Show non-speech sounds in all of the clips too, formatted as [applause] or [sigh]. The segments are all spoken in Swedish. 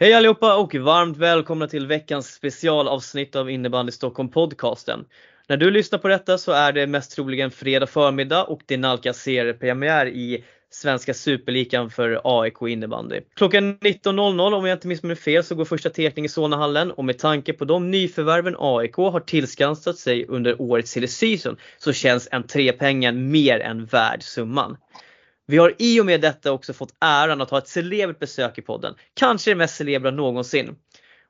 Hej allihopa och varmt välkomna till veckans specialavsnitt av Innebandy Stockholm podcasten. När du lyssnar på detta så är det mest troligen fredag förmiddag och det nalkas seriepremiär i Svenska Superligan för AIK innebandy. Klockan 19.00 om jag inte missminner mig fel så går första tekning i Solnahallen och med tanke på de nyförvärven AIK har tillskansat sig under årets silly season så känns entrépengen mer än värd summan. Vi har i och med detta också fått äran att ha ett celebert besök i podden. Kanske det mest celebra någonsin.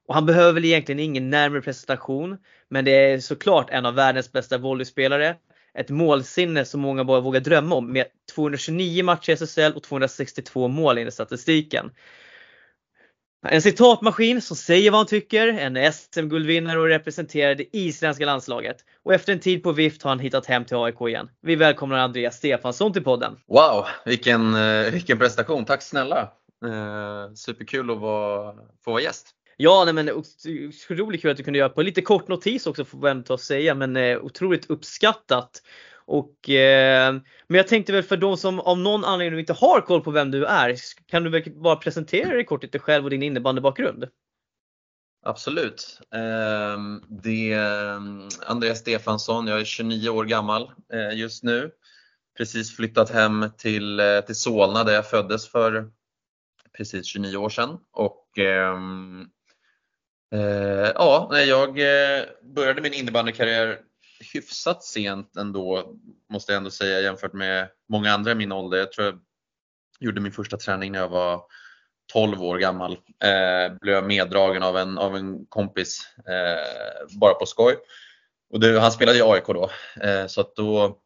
Och han behöver väl egentligen ingen närmare presentation, men det är såklart en av världens bästa volleyspelare. Ett målsinne som många bara vågar drömma om med 229 matcher i SSL och 262 mål i statistiken. En citatmaskin som säger vad han tycker, en SM-guldvinnare och representerar det isländska landslaget. Och efter en tid på vift har han hittat hem till AIK igen. Vi välkomnar Andreas Stefansson till podden. Wow, vilken, eh, vilken prestation. Tack snälla! Eh, superkul att vara, få vara gäst. Ja, nej, men otroligt kul att du kunde göra på lite kort notis också får man ta och säga, men eh, otroligt uppskattat. Och, eh, men jag tänkte väl för de som av någon anledning inte har koll på vem du är, kan du väl bara presentera dig kort lite själv och din innebandybakgrund? Absolut. Ehm, eh, det är Andreas Stefansson, jag är 29 år gammal eh, just nu. Precis flyttat hem till, eh, till Solna där jag föddes för precis 29 år sedan. Och, ehm, eh, ja, jag eh, började min innebandykarriär hyfsat sent ändå, måste jag ändå säga jämfört med många andra i min ålder. Jag tror jag gjorde min första träning när jag var 12 år gammal. Eh, blev meddragen av en, av en kompis eh, bara på skoj. Och det, han spelade i AIK då, eh, så att då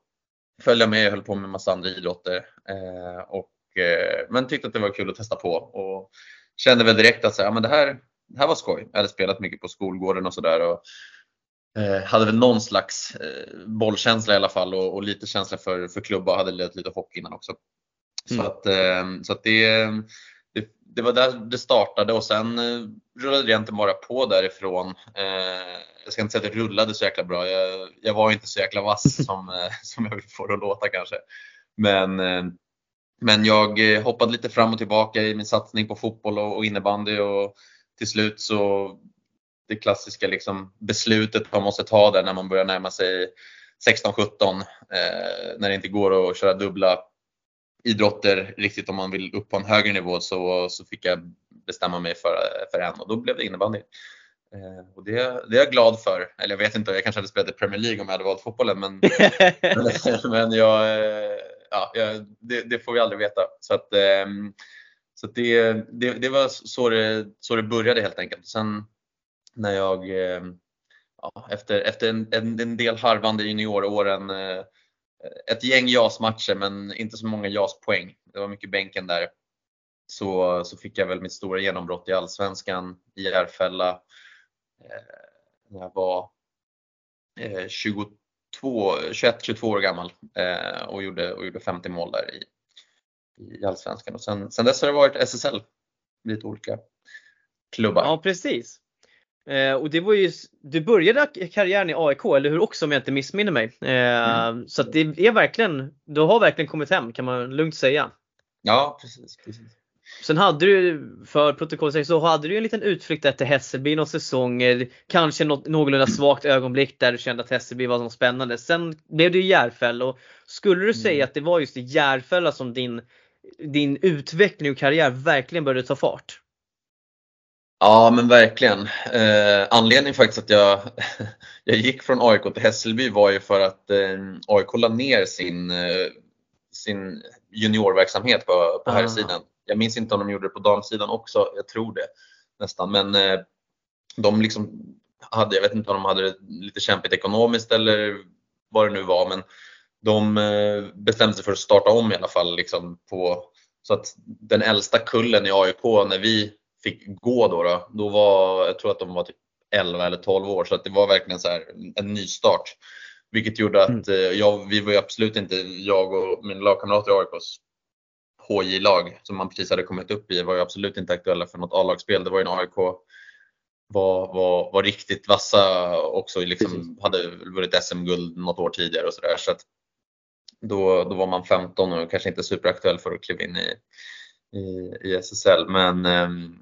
följde jag med och höll på med massa andra idrotter. Eh, och, eh, men tyckte att det var kul att testa på och kände väl direkt att så, ja, men det, här, det här var skoj. Jag hade spelat mycket på skolgården och sådär Eh, hade väl någon slags eh, bollkänsla i alla fall och, och lite känsla för, för klubba. Hade lite, lite hockey innan också. Mm. Så, att, eh, så att det, det, det, var där det startade och sen eh, rullade det inte bara på därifrån. Eh, jag ska inte säga att det rullade så jäkla bra. Jag, jag var inte så jäkla vass [laughs] som, som jag vill få det att låta kanske. Men, men jag hoppade lite fram och tillbaka i min satsning på fotboll och, och innebandy och till slut så det klassiska liksom beslutet man måste ta där när man börjar närma sig 16-17 eh, när det inte går att köra dubbla idrotter riktigt om man vill upp på en högre nivå så, så fick jag bestämma mig för, för en och då blev det innebandy. Eh, och det, det är jag glad för. Eller jag vet inte, jag kanske hade spelat i Premier League om jag hade valt fotbollen men, [laughs] men jag, eh, ja, det, det, får vi aldrig veta. Så, att, eh, så det, det, det var så det, så det började helt enkelt. Sen när jag eh, ja, efter, efter en, en, en del harvande junioråren eh, ett gäng JAS-matcher men inte så många JAS-poäng. Det var mycket bänken där. Så, så fick jag väl mitt stora genombrott i Allsvenskan i Järfälla eh, när jag var 21-22 år gammal och, gjorde, och gjorde 50 mål där i, i Allsvenskan. Och sen, sen dess har det varit SSL, lite olika klubbar. Ja precis. Eh, och det var ju, du började karriären i AIK, eller hur också om jag inte missminner mig. Eh, mm. Så det är verkligen, du har verkligen kommit hem kan man lugnt säga. Ja precis. precis. Sen hade du, för protokollet så hade du en liten utflykt där till Hässelby någon säsong. Kanske något någorlunda svagt ögonblick där du kände att Hässelby var något spännande. Sen blev det Järfälla och skulle du mm. säga att det var just i Järfälla som din, din utveckling och karriär verkligen började ta fart? Ja men verkligen. Eh, anledningen faktiskt att jag, [laughs] jag gick från AIK till Hässelby var ju för att eh, AIK la ner sin, eh, sin juniorverksamhet på, på här sidan. Jag minns inte om de gjorde det på damsidan också, jag tror det nästan. Men eh, de liksom hade, jag vet inte om de hade det lite kämpigt ekonomiskt eller vad det nu var, men de eh, bestämde sig för att starta om i alla fall. Liksom på, så att den äldsta kullen i AIK när vi fick gå då, då, då var, jag tror att de var typ 11 eller 12 år så att det var verkligen så här en ny start. Vilket gjorde att mm. Eh, jag, vi var ju absolut inte, jag och min lagkamrater i AIKs HJ-lag som man precis hade kommit upp i var ju absolut inte aktuella för något A-lagsspel. Det var ju en AIK var, var, var riktigt vassa också, liksom, hade vunnit SM-guld något år tidigare och sådär. Så, att då, då var man 15 och kanske inte superaktuell för att kliva in i, i, i SSL. Men, ehm,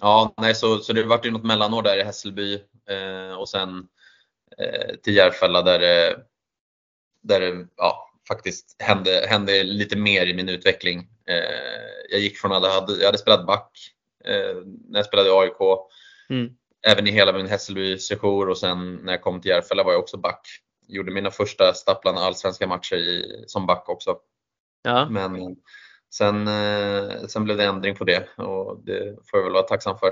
Ja, nej, så, så det vart ju något mellanår där i Hässelby eh, och sen eh, till Järfälla där, eh, där det ja, faktiskt hände, hände lite mer i min utveckling. Eh, jag gick från att jag hade, jag hade spelat back eh, när jag spelade i AIK, mm. även i hela min Hässelby-sejour och sen när jag kom till Järfälla var jag också back. Gjorde mina första stapplande allsvenska matcher i, som back också. Ja. Men sen, eh, sen blev det ändring på det och det får jag väl vara tacksam för.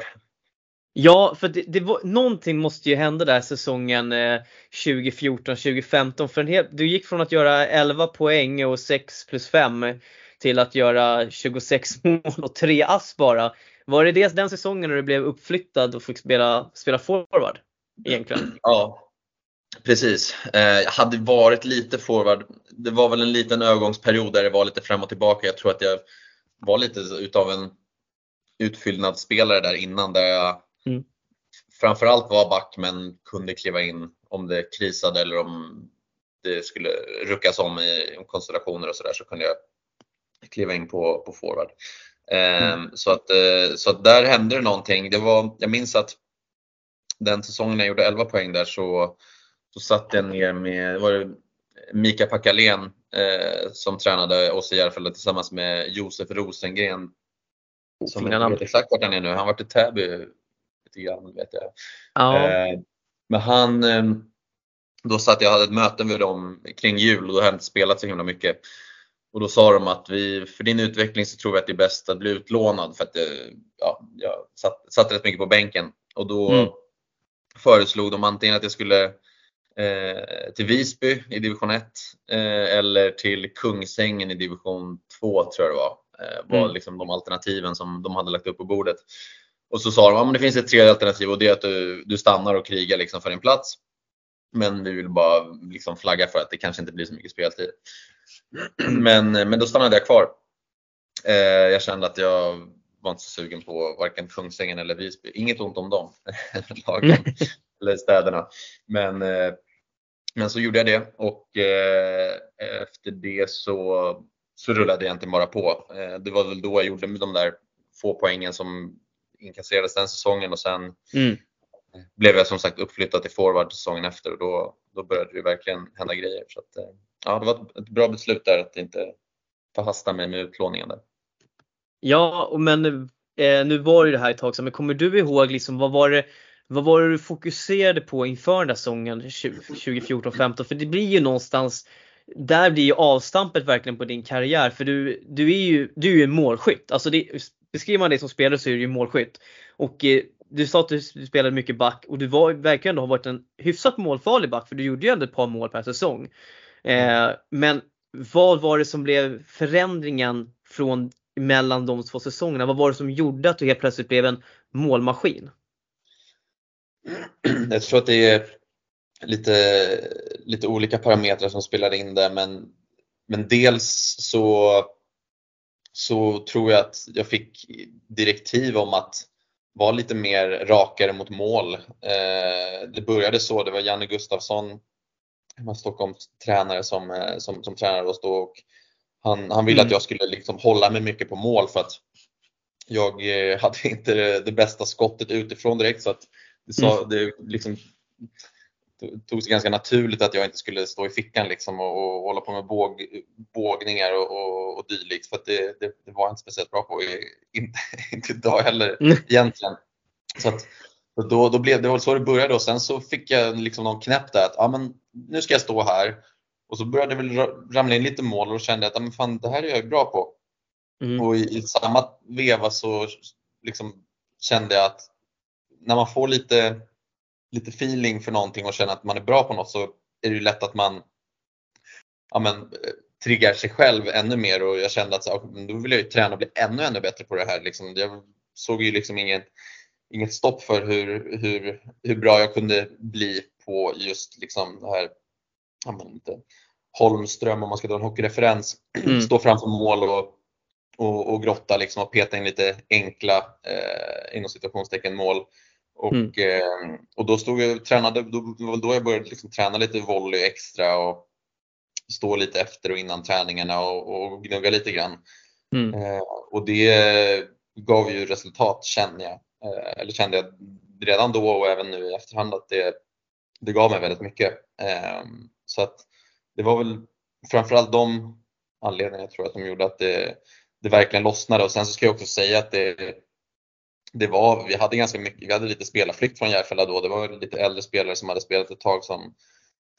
Ja, för det, det var, någonting måste ju hända där säsongen eh, 2014-2015. För en hel, du gick från att göra 11 poäng och 6 plus 5 till att göra 26 [laughs] mål och 3 ass bara. Var det dels den säsongen när du blev uppflyttad och fick spela, spela forward? Egentligen? Ja, precis. Eh, jag hade varit lite forward. Det var väl en liten övergångsperiod där det var lite fram och tillbaka. Jag tror att jag var lite utav en utfyllnadsspelare där innan där jag mm. framförallt var back men kunde kliva in om det krisade eller om det skulle ruckas om i konstellationer och sådär så kunde jag kliva in på, på forward. Mm. Ehm, så, att, eh, så att där hände det någonting. Det var, jag minns att den säsongen jag gjorde 11 poäng där så, så satt jag ner med var det Mika Packalén eh, som tränade oss i Järfälla tillsammans med Josef Rosengren. Som jag vet exakt vart han är nu. Han varit i Täby lite grann vet jag. Ja. Eh, men han, eh, då satt jag och hade ett möte med dem kring jul och då hade jag inte spelat så himla mycket. Och då sa de att vi, för din utveckling så tror vi att det är bäst att bli utlånad för att ja, jag satt, satt rätt mycket på bänken. Och då mm. föreslog de antingen att jag skulle eh, till Visby i division 1 eh, eller till Kungsängen i division 2 tror jag det var. Eh, var mm. liksom de alternativen som de hade lagt upp på bordet. Och så sa de att ja, det finns ett tredje alternativ och det är att du, du stannar och krigar liksom för din plats. Men vi vill bara liksom flagga för att det kanske inte blir så mycket speltid. [clears throat] Men, men då stannade jag kvar. Eh, jag kände att jag var inte så sugen på varken Kungsängen eller Visby. Inget ont om dem, [laughs] lagen [laughs] eller städerna. Men, eh, men så gjorde jag det och eh, efter det så, så rullade jag egentligen bara på. Det var väl då jag gjorde de där få poängen som inkasserades den säsongen och sen mm. blev jag som sagt uppflyttad till forward säsongen efter och då, då började det verkligen hända grejer. Så att, ja, det var ett bra beslut där att inte förhasta mig med utlåningen där. Ja, men eh, nu var det här ett tag sedan, men kommer du ihåg liksom vad var det vad var det du fokuserade på inför den där säsongen 2014-15? För det blir ju någonstans, där blir ju avstampet verkligen på din karriär för du, du är ju du är ju en målskytt. Alltså det, beskriver man dig som spelare så är du ju målskytt. Och eh, du sa att du spelade mycket back och du var verkligen har varit en hyfsat målfarlig back för du gjorde ju ändå ett par mål per säsong. Eh, men vad var det som blev förändringen från mellan de två säsongerna? Vad var det som gjorde att du helt plötsligt blev en målmaskin? Jag tror att det är lite, lite olika parametrar som spelar in där men, men dels så, så tror jag att jag fick direktiv om att vara lite mer rakare mot mål. Eh, det började så, det var Janne Gustafsson Stockholms tränare som, eh, som, som tränade oss då och han, han ville mm. att jag skulle liksom hålla mig mycket på mål för att jag eh, hade inte det, det bästa skottet utifrån direkt så att det, sa, mm. det liksom, tog sig ganska naturligt att jag inte skulle stå i fickan liksom och, och hålla på med båg, bågningar och, och, och dylikt för det, det, det, var jag inte speciellt bra på, [laughs] inte, inte idag heller mm. egentligen. Så att, då, då blev det var så det började och sen så fick jag liksom någon knäpp där att ja, men nu ska jag stå här. Och så började det väl ramla in lite mål och kände att ja, men fan, det här är jag bra på. Mm. Och i, i, samma veva så liksom kände jag att när man får lite, lite feeling för någonting och känner att man är bra på något så är det lätt att man ja, men, triggar sig själv ännu mer och jag kände att så, då vill jag ju träna och bli ännu, ännu bättre på det här. Liksom, jag såg ju liksom inget inget stopp för hur, hur, hur bra jag kunde bli på just liksom det här, ja, men inte, Holmström om man ska dra en hockeyreferens, mm. stå framför mål och, och, och grotta liksom och peta in lite enkla eh, inom situationstecken mål. Och, mm. eh, och då stod jag tränade, då, då jag började liksom träna lite volley extra och stå lite efter och innan träningarna och, och gnugga lite grann. Mm. Eh, och det gav ju resultat känner jag. Eh, eller kände jag redan då och även nu i efterhand att det, det gav mig väldigt mycket. Eh, så att det var väl framförallt de anledningarna tror jag som gjorde att det, det verkligen lossnade och sen så ska jag också säga att det, det var, vi hade ganska mycket, vi hade lite spelarflykt från Järfälla då. Det var lite äldre spelare som hade spelat ett tag som,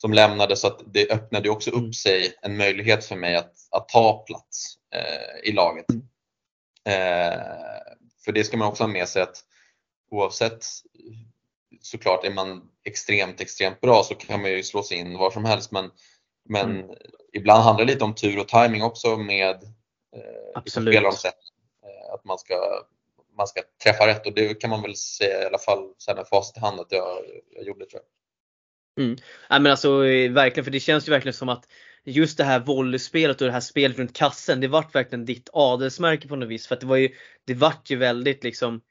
som lämnade så att det öppnade också upp mm. sig en möjlighet för mig att, att ta plats eh, i laget. Mm. Eh, för det ska man också ha med sig att oavsett såklart är man extremt, extremt bra så kan man ju slå sig in var som helst men, men mm. ibland handlar det lite om tur och timing också med eh, spelomsättning. Eh, att man ska, man ska träffa rätt och det kan man väl säga i alla fall sen med facit i hand att jag, jag gjorde tror jag. Mm. Ja, men alltså eh, verkligen, för det känns ju verkligen som att just det här volleyspelet och det här spelet runt kassen, det vart verkligen ditt adelsmärke på något vis. För att det var ju, det vart ju väldigt liksom,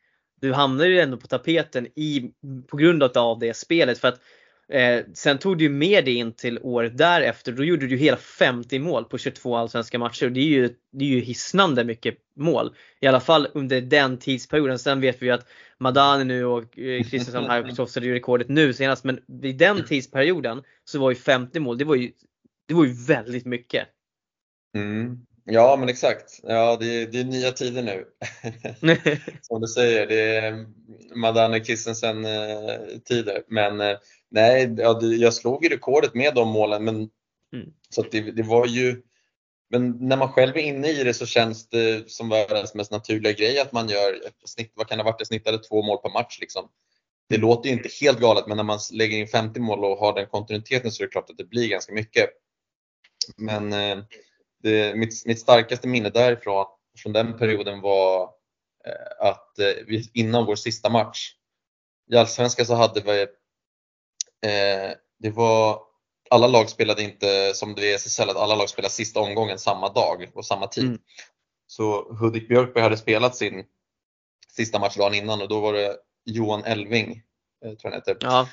du hamnade ju ändå på tapeten i, på grund av det spelet. För att eh, sen tog du med dig in till året därefter, då gjorde du hela 50 mål på 22 allsvenska matcher. Det är ju, det är ju hisnande mycket mål. I alla fall under den tidsperioden. Sen vet vi ju att Madani nu och Kristiansson eh, här krossade ju rekordet nu senast. Men vid den tidsperioden så var ju 50 mål, det var ju det var ju väldigt mycket. Mm. Ja men exakt. Ja, det, är, det är nya tider nu. [laughs] Som du säger, det är Madane Kissensen eh. Men eh, nej, ja, jag slog ju rekordet med de målen. Men, mm. så det, det, var ju men när man själv är inne i det så känns det som världens mest naturliga grej att man gör snitt, vad kan det ha varit, det snittade två mål per match liksom. Det låter ju inte helt galet men när man lägger in 50 mål och har den kontinuiteten så är det klart att det blir ganska mycket. Men eh, det, mitt, mitt starkaste minne därifrån, från den perioden var eh, att eh, vi, innan vår sista match i Allsvenskan så hade vi, det var, alla lag spelade inte som det är i SSL, att alla lag spelade sista omgången samma dag och samma tid. Mm. Så Hudik Björkberg hade spelat sin sista match dagen innan och då var det Johan Elving, tror jag han heter, ja.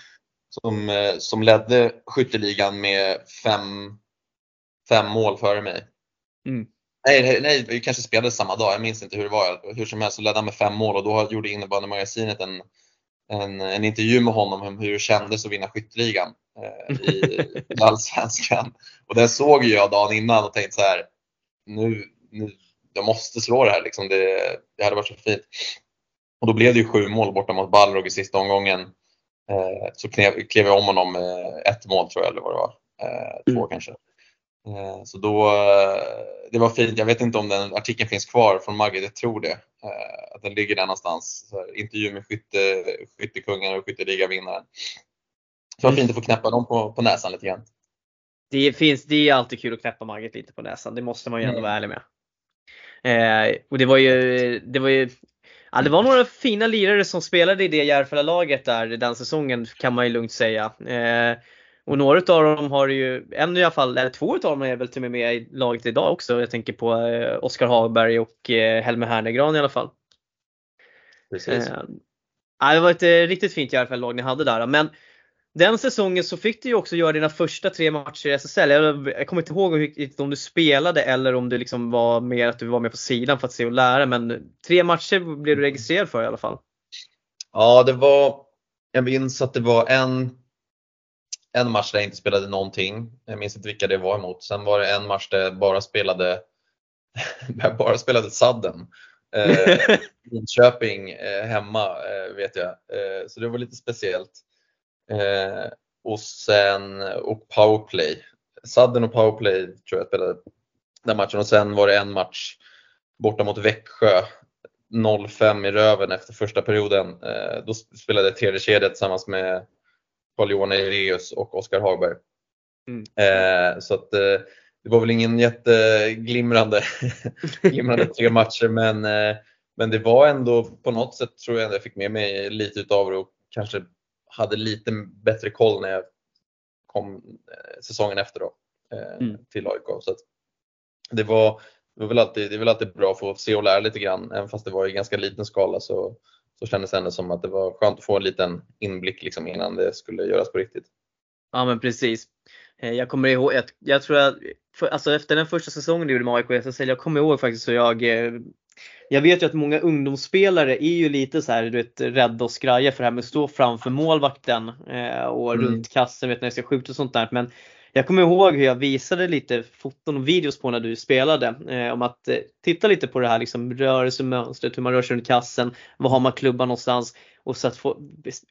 som, som ledde skytteligan med fem fem mål före mig. Mm. Nej, nej, vi kanske spelade samma dag, jag minns inte hur det var. Hur som helst så ledde han med fem mål och då gjorde innebandymagasinet en, en, en intervju med honom om hur det kändes att vinna skytteligan eh, i, [laughs] i Allsvenskan. Och den såg jag dagen innan och tänkte så här, nu, nu jag måste slå det här liksom. Det, det hade varit så fint. Och då blev det ju sju mål borta mot Balrog i sista omgången. Eh, så klev, klev jag om honom eh, ett mål tror jag eller vad det var. Eh, två mm. kanske. Eh, så då, eh, det var fint. Jag vet inte om den artikeln finns kvar från Maggie, jag tror det. Eh, att den ligger där någonstans. Intervju med skytte, skyttekungen och skytteligavinnaren. Så det var fint att få knäppa dem på, på näsan lite grann. Det, finns, det är alltid kul att knäppa Margit lite på näsan, det måste man ju ändå mm. vara ärlig med. Eh, och det var ju, det var ju Ja, det var några fina lirare som spelade i det Järfälla-laget där den säsongen kan man ju lugnt säga. Eh, och några av dem har ju, en i alla fall, eller två av dem är väl till och med med i laget idag också. Jag tänker på eh, Oskar Hagberg och eh, Helmer Hernegran i alla fall. Precis. Eh, det var ett eh, riktigt fint Järfälla-lag ni hade där. Men den säsongen så fick du ju också göra dina första tre matcher i SSL. Jag, jag kommer inte ihåg om du spelade eller om du liksom var mer att du var med på sidan för att se och lära. Men tre matcher blev du registrerad för i alla fall. Ja, det var, jag minns att det var en en match där jag inte spelade någonting. Jag minns inte vilka det var emot. Sen var det en match där jag bara spelade, [laughs] jag bara spelade sadden. Eh, [laughs] Linköping eh, hemma eh, vet jag. Eh, så det var lite speciellt. Eh, och sen och powerplay. Sadden och powerplay tror jag spelade den matchen och sen var det en match borta mot Växjö 0-5 i röven efter första perioden. Eh, då spelade jag tredje kedja tillsammans med Carl-Johan Eireus och Oskar Hagberg. Mm. Eh, så att, eh, det var väl ingen jätteglimrande [laughs] glimrande [laughs] tre matcher men, eh, men det var ändå på något sätt tror jag ändå jag fick med mig lite utav det och kanske hade lite bättre koll när jag kom eh, säsongen efter då, eh, mm. till AIK. Så det, var, det, var väl alltid, det är väl alltid bra att få se och lära lite grann även fast det var i ganska liten skala så, så kändes det ändå som att det var skönt att få en liten inblick liksom innan det skulle göras på riktigt. Ja men precis. Eh, jag kommer ihåg, jag, jag tror att, för, alltså efter den första säsongen du gjorde med AIK SSL, jag kommer ihåg faktiskt så jag, eh, jag vet ju att många ungdomsspelare är ju lite så här, du vet, rädda och skraja för det här med att stå framför målvakten eh, och mm. runt kassen vet när jag ska skjuta och sånt där. Men jag kommer ihåg hur jag visade lite foton och videos på när du spelade. Eh, om att eh, titta lite på det här liksom, rörelsemönstret, hur man rör sig runt kassen, var har man klubban någonstans. Och så att få,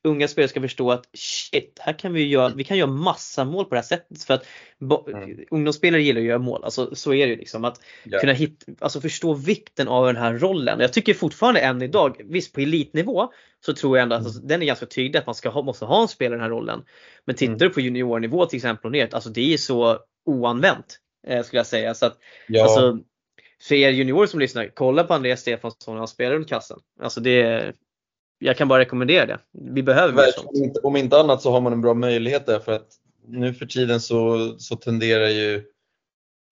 unga spelare ska förstå att shit, här kan vi göra, vi kan göra massa mål på det här sättet. För att mm. ungdomsspelare gillar att göra mål, alltså, så är det ju liksom. Att yeah. kunna hit, alltså förstå vikten av den här rollen. Jag tycker fortfarande än idag, visst på elitnivå så tror jag ändå att alltså, den är ganska tydlig att man ska ha, måste ha en spelare i den här rollen. Men tittar mm. du på juniornivå till exempel och ner, alltså det är så oanvänt eh, skulle jag säga. Så att, ja. alltså, för er juniorer som lyssnar, kolla på Andreas Stefansson när han spelar runt kassen. Alltså det, jag kan bara rekommendera det. Vi behöver mer sånt. Om inte annat så har man en bra möjlighet där för att nu för tiden så, så tenderar ju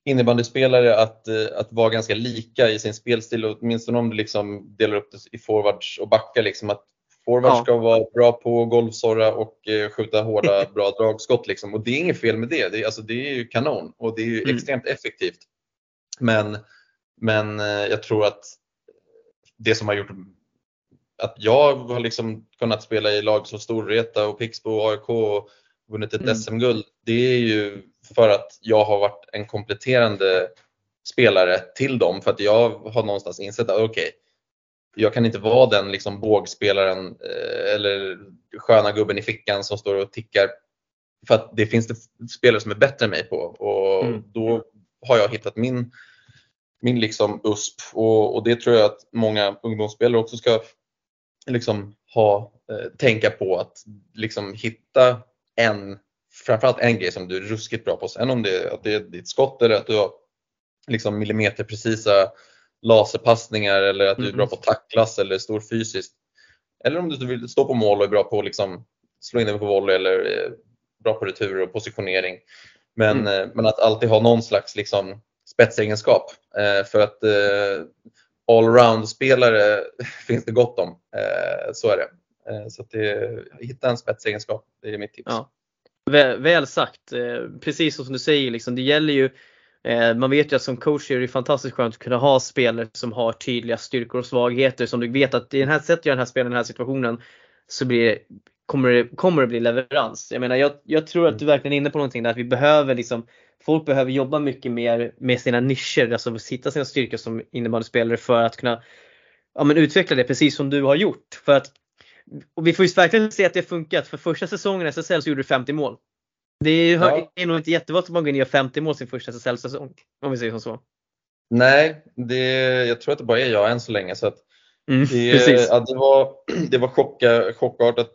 innebandyspelare att, eh, att vara ganska lika i sin spelstil, åtminstone om du liksom delar upp det i forwards och backar. Liksom, att forwards ja. ska vara bra på golvsorra och eh, skjuta hårda [laughs] bra dragskott. Liksom. Och det är inget fel med det. Det är, alltså, det är ju kanon och det är ju mm. extremt effektivt. Men, men eh, jag tror att det som har gjort att jag har liksom kunnat spela i lag som Storvreta och Pixbo och AIK och vunnit ett mm. SM-guld, det är ju för att jag har varit en kompletterande spelare till dem för att jag har någonstans insett att okej, okay, jag kan inte vara den liksom bågspelaren eh, eller sköna gubben i fickan som står och tickar. För att det finns det spelare som är bättre än mig på och mm. då har jag hittat min, min liksom USP och, och det tror jag att många ungdomsspelare också ska liksom ha, eh, tänka på att liksom hitta en, framförallt en grej som du är ruskigt bra på. Sen om det, att det är ditt skott eller att du har liksom millimeterprecisa laserpassningar eller att du är bra på tacklas eller stor fysiskt. Eller om du vill stå på mål och är bra på att liksom slå in den på volley eller är bra på returer och positionering. Men, mm. Eh, men att alltid ha någon slags liksom spetsegenskap. Eh, för att eh, allround-spelare [laughs] finns det gott om. Eh, så är det. Eh, så att det, hitta en spetsegenskap, det är mitt tips. Ja. Väl, väl sagt, eh, precis som du säger, liksom, det gäller ju eh, man vet ju att som coach är det fantastiskt skönt att kunna ha spelare som har tydliga styrkor och svagheter som du vet att i den här, sätter jag den här spelaren i den här situationen så blir, det kommer, det, kommer det bli leverans. Jag menar jag, jag tror att du verkligen är inne på någonting där att vi behöver liksom folk behöver jobba mycket mer med sina nischer, alltså hitta sina styrkor som innebandyspelare för att kunna ja, men utveckla det precis som du har gjort. För att, och vi får ju verkligen se att det funkat. För första säsongen i SSL så gjorde du 50 mål. Det är, ja. är nog inte jättevanligt att man går in och gör 50 mål sin första SSL-säsong. Om vi säger som så. Nej, det, jag tror att det bara är jag än så länge. Så att mm, det, ja, det, var, [clears throat] det var chocka, chockartat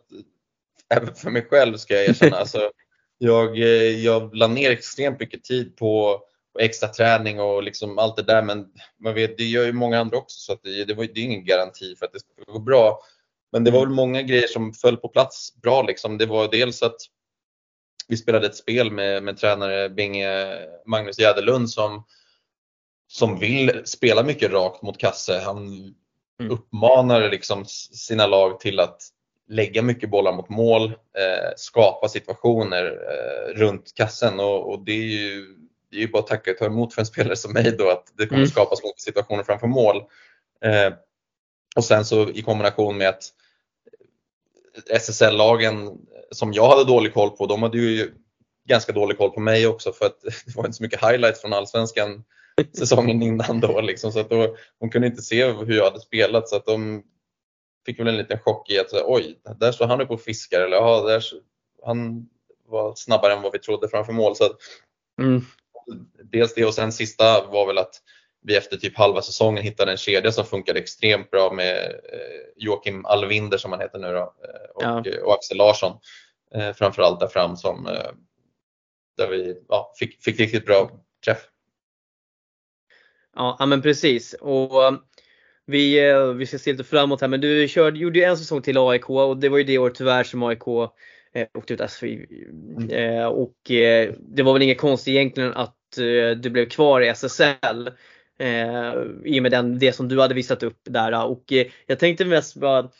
även för mig själv ska jag erkänna. [laughs] Alltså, jag, eh, jag la ner extremt mycket tid på, på extra träning och liksom allt det där men man vet, det gör ju många andra också så att det, det, var, det är ingen garanti för att det ska gå bra. Men det var väl många grejer som föll på plats bra liksom. Det var dels att vi spelade ett spel med, med tränare Binge Magnus Jäderlund som, som vill spela mycket rakt mot kasse. Han mm. uppmanar liksom sina lag till att lägga mycket bollar mot mål, eh, skapa situationer eh, runt kassen och, och, det är ju det är ju bara att tacka och ta emot för en [laughs] spelare som mig då att det kommer mm. skapas mycket situationer framför mål. Eh, och sen så i kombination med att SSL-lagen som jag hade dålig koll på, de hade ju ganska dålig koll på mig också för att [laughs] det var inte så mycket highlights från allsvenskan [laughs] säsongen innan då. Liksom, så att då, de kunde inte se hur jag hade spelat så att de fick väl en liten chock i att oj, där står han uppe och fiskar eller ja, där, han var snabbare än vad vi trodde framför mål. Så att, mm. Dels det och sen sista var väl att vi efter typ halva säsongen hittade en kedja som funkade extremt bra med eh, Joakim Alvinder som han heter nu då, eh, och, ja. och Axel Larsson eh, framförallt där fram som där vi ja, fick, fick riktigt bra träff. Ja, men precis. Och vi, eh, vi ska se lite framåt här men du körde, gjorde ju en säsong till AIK och det var ju det år tyvärr som AIK eh, åkte ut SFI. Mm. Eh, och eh, det var väl inget konstigt egentligen att eh, du blev kvar i SSL. Eh, I och med den, det som du hade visat upp där. Och jag tänkte mest bara,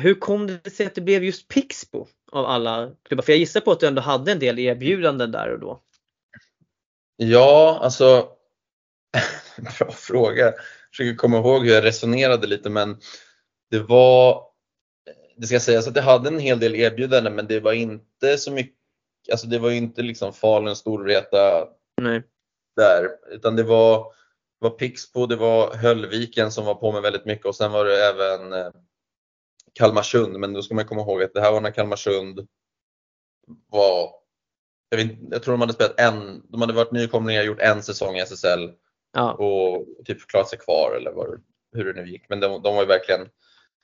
hur kom det sig att det blev just Pixbo av alla klubbar? För jag gissar på att du ändå hade en del erbjudanden där och då. Ja, alltså [laughs] Bra fråga. Försöker komma ihåg hur jag resonerade lite men det var, det ska sägas att jag hade en hel del erbjudanden men det var inte så mycket, alltså det var inte liksom Falun, Storvreta Nej. där utan det var, var Pixbo, det var Höllviken som var på mig väldigt mycket och sen var det även eh, Kalmarsund men då ska man komma ihåg att det här var när Kalmarsund var jag, vet, jag tror de hade spelat en, de hade varit nykomlingar och gjort en säsong i SSL Ja. och typ klarat sig kvar eller vad, hur det nu gick. Men de, de var ju verkligen,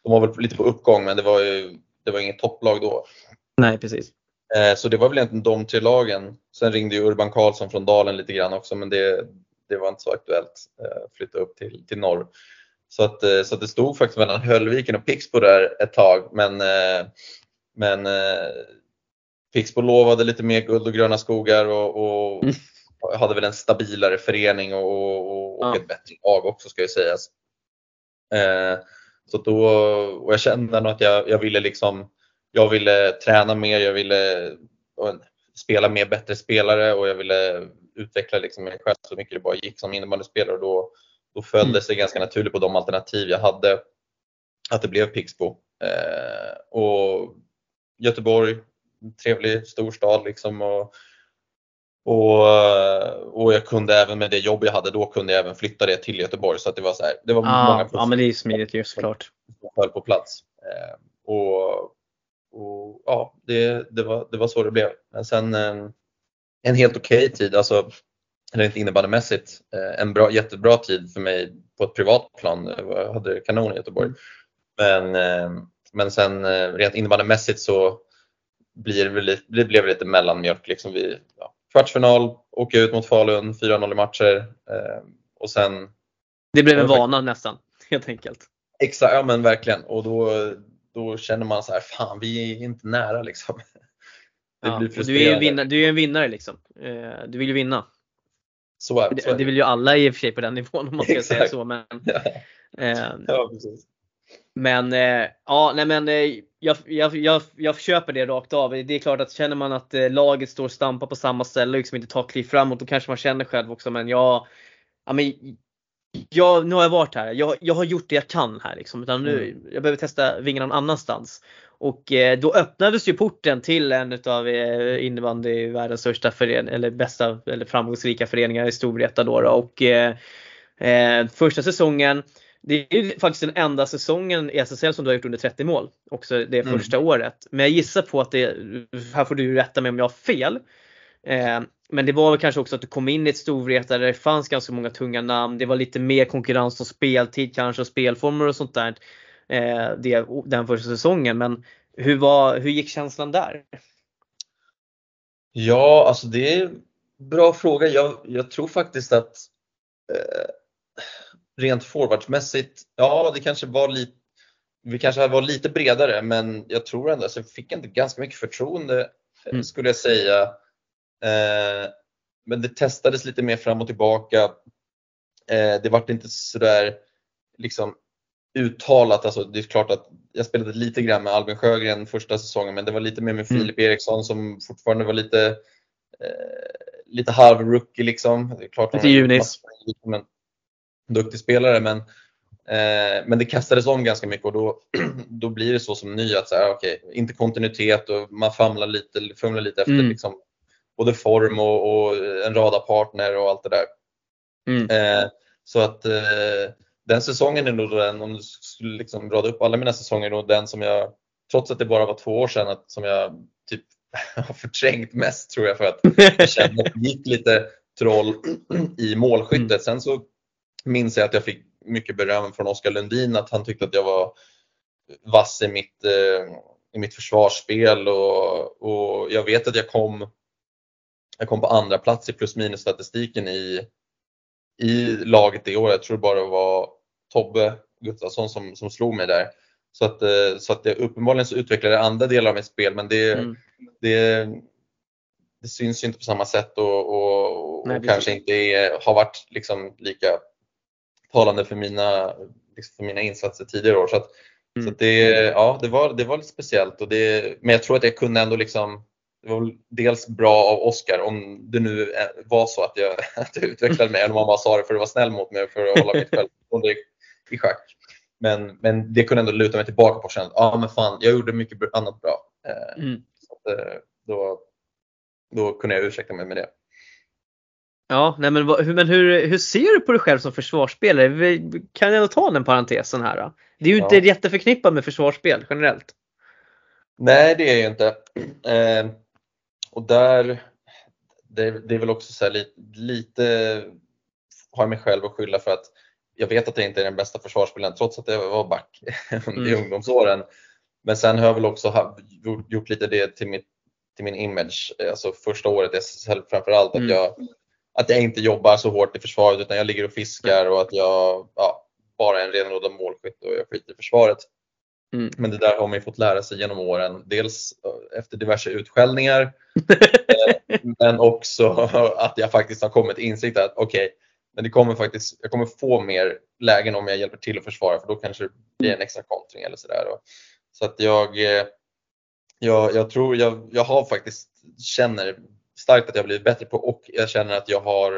de var väl lite på uppgång men det var ju det var inget topplag då. Nej, precis. Eh, så det var väl egentligen de tre lagen. Sen ringde ju Urban Karlsson från Dalen lite grann också men det, det var inte så aktuellt eh, flytta upp till, till norr. Så att, eh, så att det stod faktiskt mellan Höllviken och Pixbo där ett tag men, eh, men eh, Pixbo lovade lite mer guld och gröna skogar och, och Mm. Hade väl en stabilare förening och, och, och Ja. ett bättre lag också ska ju sägas. Eh, så då, och jag kände nog att jag, jag ville liksom, jag ville träna mer, jag ville spela med bättre spelare och jag ville utveckla liksom mig själv så mycket det bara gick som innebandyspelare och då, då föll Mm. det sig ganska naturligt på de alternativ jag hade att det blev Pixbo. Eh, och Göteborg, trevlig storstad liksom och, och, eh, och jag kunde även med det jobb jag hade då kunde jag även flytta det till Göteborg så att det var så här, det var många Ja, men det är smidigt ju såklart. som föll på plats. Eh, och, och ja, det, det, var, det var så det blev. Men sen eh, en helt okej tid, alltså rent innebandymässigt, en bra, jättebra tid för mig på ett privat plan. Jag hade kanon i Göteborg. Men, eh, men sen rent innebandymässigt så blir det, det blev lite mellanmjölk. Liksom vi, ja, kvartsfinal, åka ut mot Falun, 4-0 i matcher eh, och sen Det blev en vana nästan, helt enkelt. Exakt, ja men verkligen. Och då, då känner man så här, fan vi är inte nära liksom. [laughs] Det Ja, du är ju en vinnare, du är en vinnare liksom. Eh, Du vill ju vinna. Så är, så Det, är det vill ju alla i och för sig på den nivån om man ska säga Exakt. så. Men, [laughs] Ja, eh, ja, precis. Men eh, ja, nej men eh, jag, jag, jag, jag köper det rakt av. Det är klart att känner man att eh, laget står och stampar på samma ställe och liksom inte tar kliv framåt, då kanske man känner själv också. Men jag, ja, men, jag, nu har jag varit här. Jag, jag har gjort det jag kan här liksom. Utan nu, Jag behöver testa vingarna någon annanstans. Och eh, då öppnades ju porten till en utav eh, innebandyvärldens största förening, eller bästa eller framgångsrika föreningar i Storvreta då. då. Och eh, eh, första säsongen det är ju faktiskt den enda säsongen i SSL som du har gjort under 30 mål. Också det Mm. första året. Men jag gissar på att det, här får du rätta mig om jag har fel. Eh, men det var väl kanske också att du kom in i ett Storvreta där det fanns ganska många tunga namn. Det var lite mer konkurrens om speltid kanske och spelformer och sånt där. Eh, det, den första säsongen. Men hur, var, hur gick känslan där? Ja, alltså det är en bra fråga. Jag, jag tror faktiskt att eh, rent forwardsmässigt, ja det kanske var lite vi kanske var lite bredare men jag tror ändå att jag fick inte ganska mycket förtroende eh, Mm. skulle jag säga. Eh, men det testades lite mer fram och tillbaka. Eh, det vart inte sådär liksom uttalat, alltså det är klart att jag spelade lite grann med Albin Sjögren första säsongen men det var lite mer med Mm. Filip Eriksson som fortfarande var lite eh, lite halv rookie liksom. Det är klart Lite junis. som en duktig spelare men, eh, men det kastades om ganska mycket och då, [clears throat] då blir det så som ny att så här, okay, inte kontinuitet och man famlar lite, fumlar lite efter Mm. liksom, både form och, och en radarpartner och allt det där. Mm. Eh, så att eh, den säsongen är nog den, om du skulle liksom rada upp alla mina säsonger, är nog den som jag, trots att det bara var två år sedan, att, som jag typ [laughs] har förträngt mest tror jag för att [laughs] jag kände att det gick lite troll [clears throat] i målskyttet. Mm. Sen så minns jag att jag fick mycket beröm från Oskar Lundin att han tyckte att jag var vass i mitt, eh, i mitt försvarsspel och, och jag vet att jag kom, jag kom på andra plats i plus minus statistiken i, i laget det året. Jag tror bara det var Tobbe Gustafsson som, som slog mig där. Så att, eh, så att det, uppenbarligen så utvecklade jag andra delar av mitt spel men det, Mm. det, det syns ju inte på samma sätt och, och, och Nej, kanske inte är, har varit liksom lika talande för mina, liksom för mina insatser tidigare år. Så, att, Mm. så det, ja, det, var, det var lite speciellt. Och det, men jag tror att jag kunde ändå liksom det var dels bra av Oskar om det nu var så att jag, [laughs] att jag utvecklade mig, eller om han bara sa det för att vara snäll mot mig för att hålla mitt självförtroende i schack. Men, men det kunde ändå luta mig tillbaka på och känna att ah, men fan, jag gjorde mycket annat bra. Eh, mm. Så att, eh, då, då kunde jag ursäkta mig med det. Ja, nej men, men hur, hur ser du på dig själv som försvarsspelare? Vi kan jag ta den parentesen här. Då? Det är ju inte ja. jätteförknippat med försvarsspel generellt. Nej, det är ju inte. Eh, och där, det, det, är väl också så lite, lite har jag mig själv att skylla för att jag vet att jag inte är den bästa försvarsspelaren trots att jag var back [laughs] mm. i ungdomsåren. Men sen har jag väl också gjort lite det till, mitt, till min image, alltså första året i SSL framförallt, mm. att, jag, att jag inte jobbar så hårt i försvaret utan jag ligger och fiskar och att jag ja, bara är en renodlad målskytt och jag skiter i försvaret. Mm. Men det där har man ju fått lära sig genom åren. Dels efter diverse utskällningar [laughs] eh, men också att jag faktiskt har kommit till insikt att okej, okay, men det kommer faktiskt, jag kommer få mer lägen om jag hjälper till att försvara för då kanske det blir en extra kontring eller sådär. Så att jag, eh, jag, jag tror, jag, jag har faktiskt, känner starkt att jag blivit bättre på och jag känner att jag har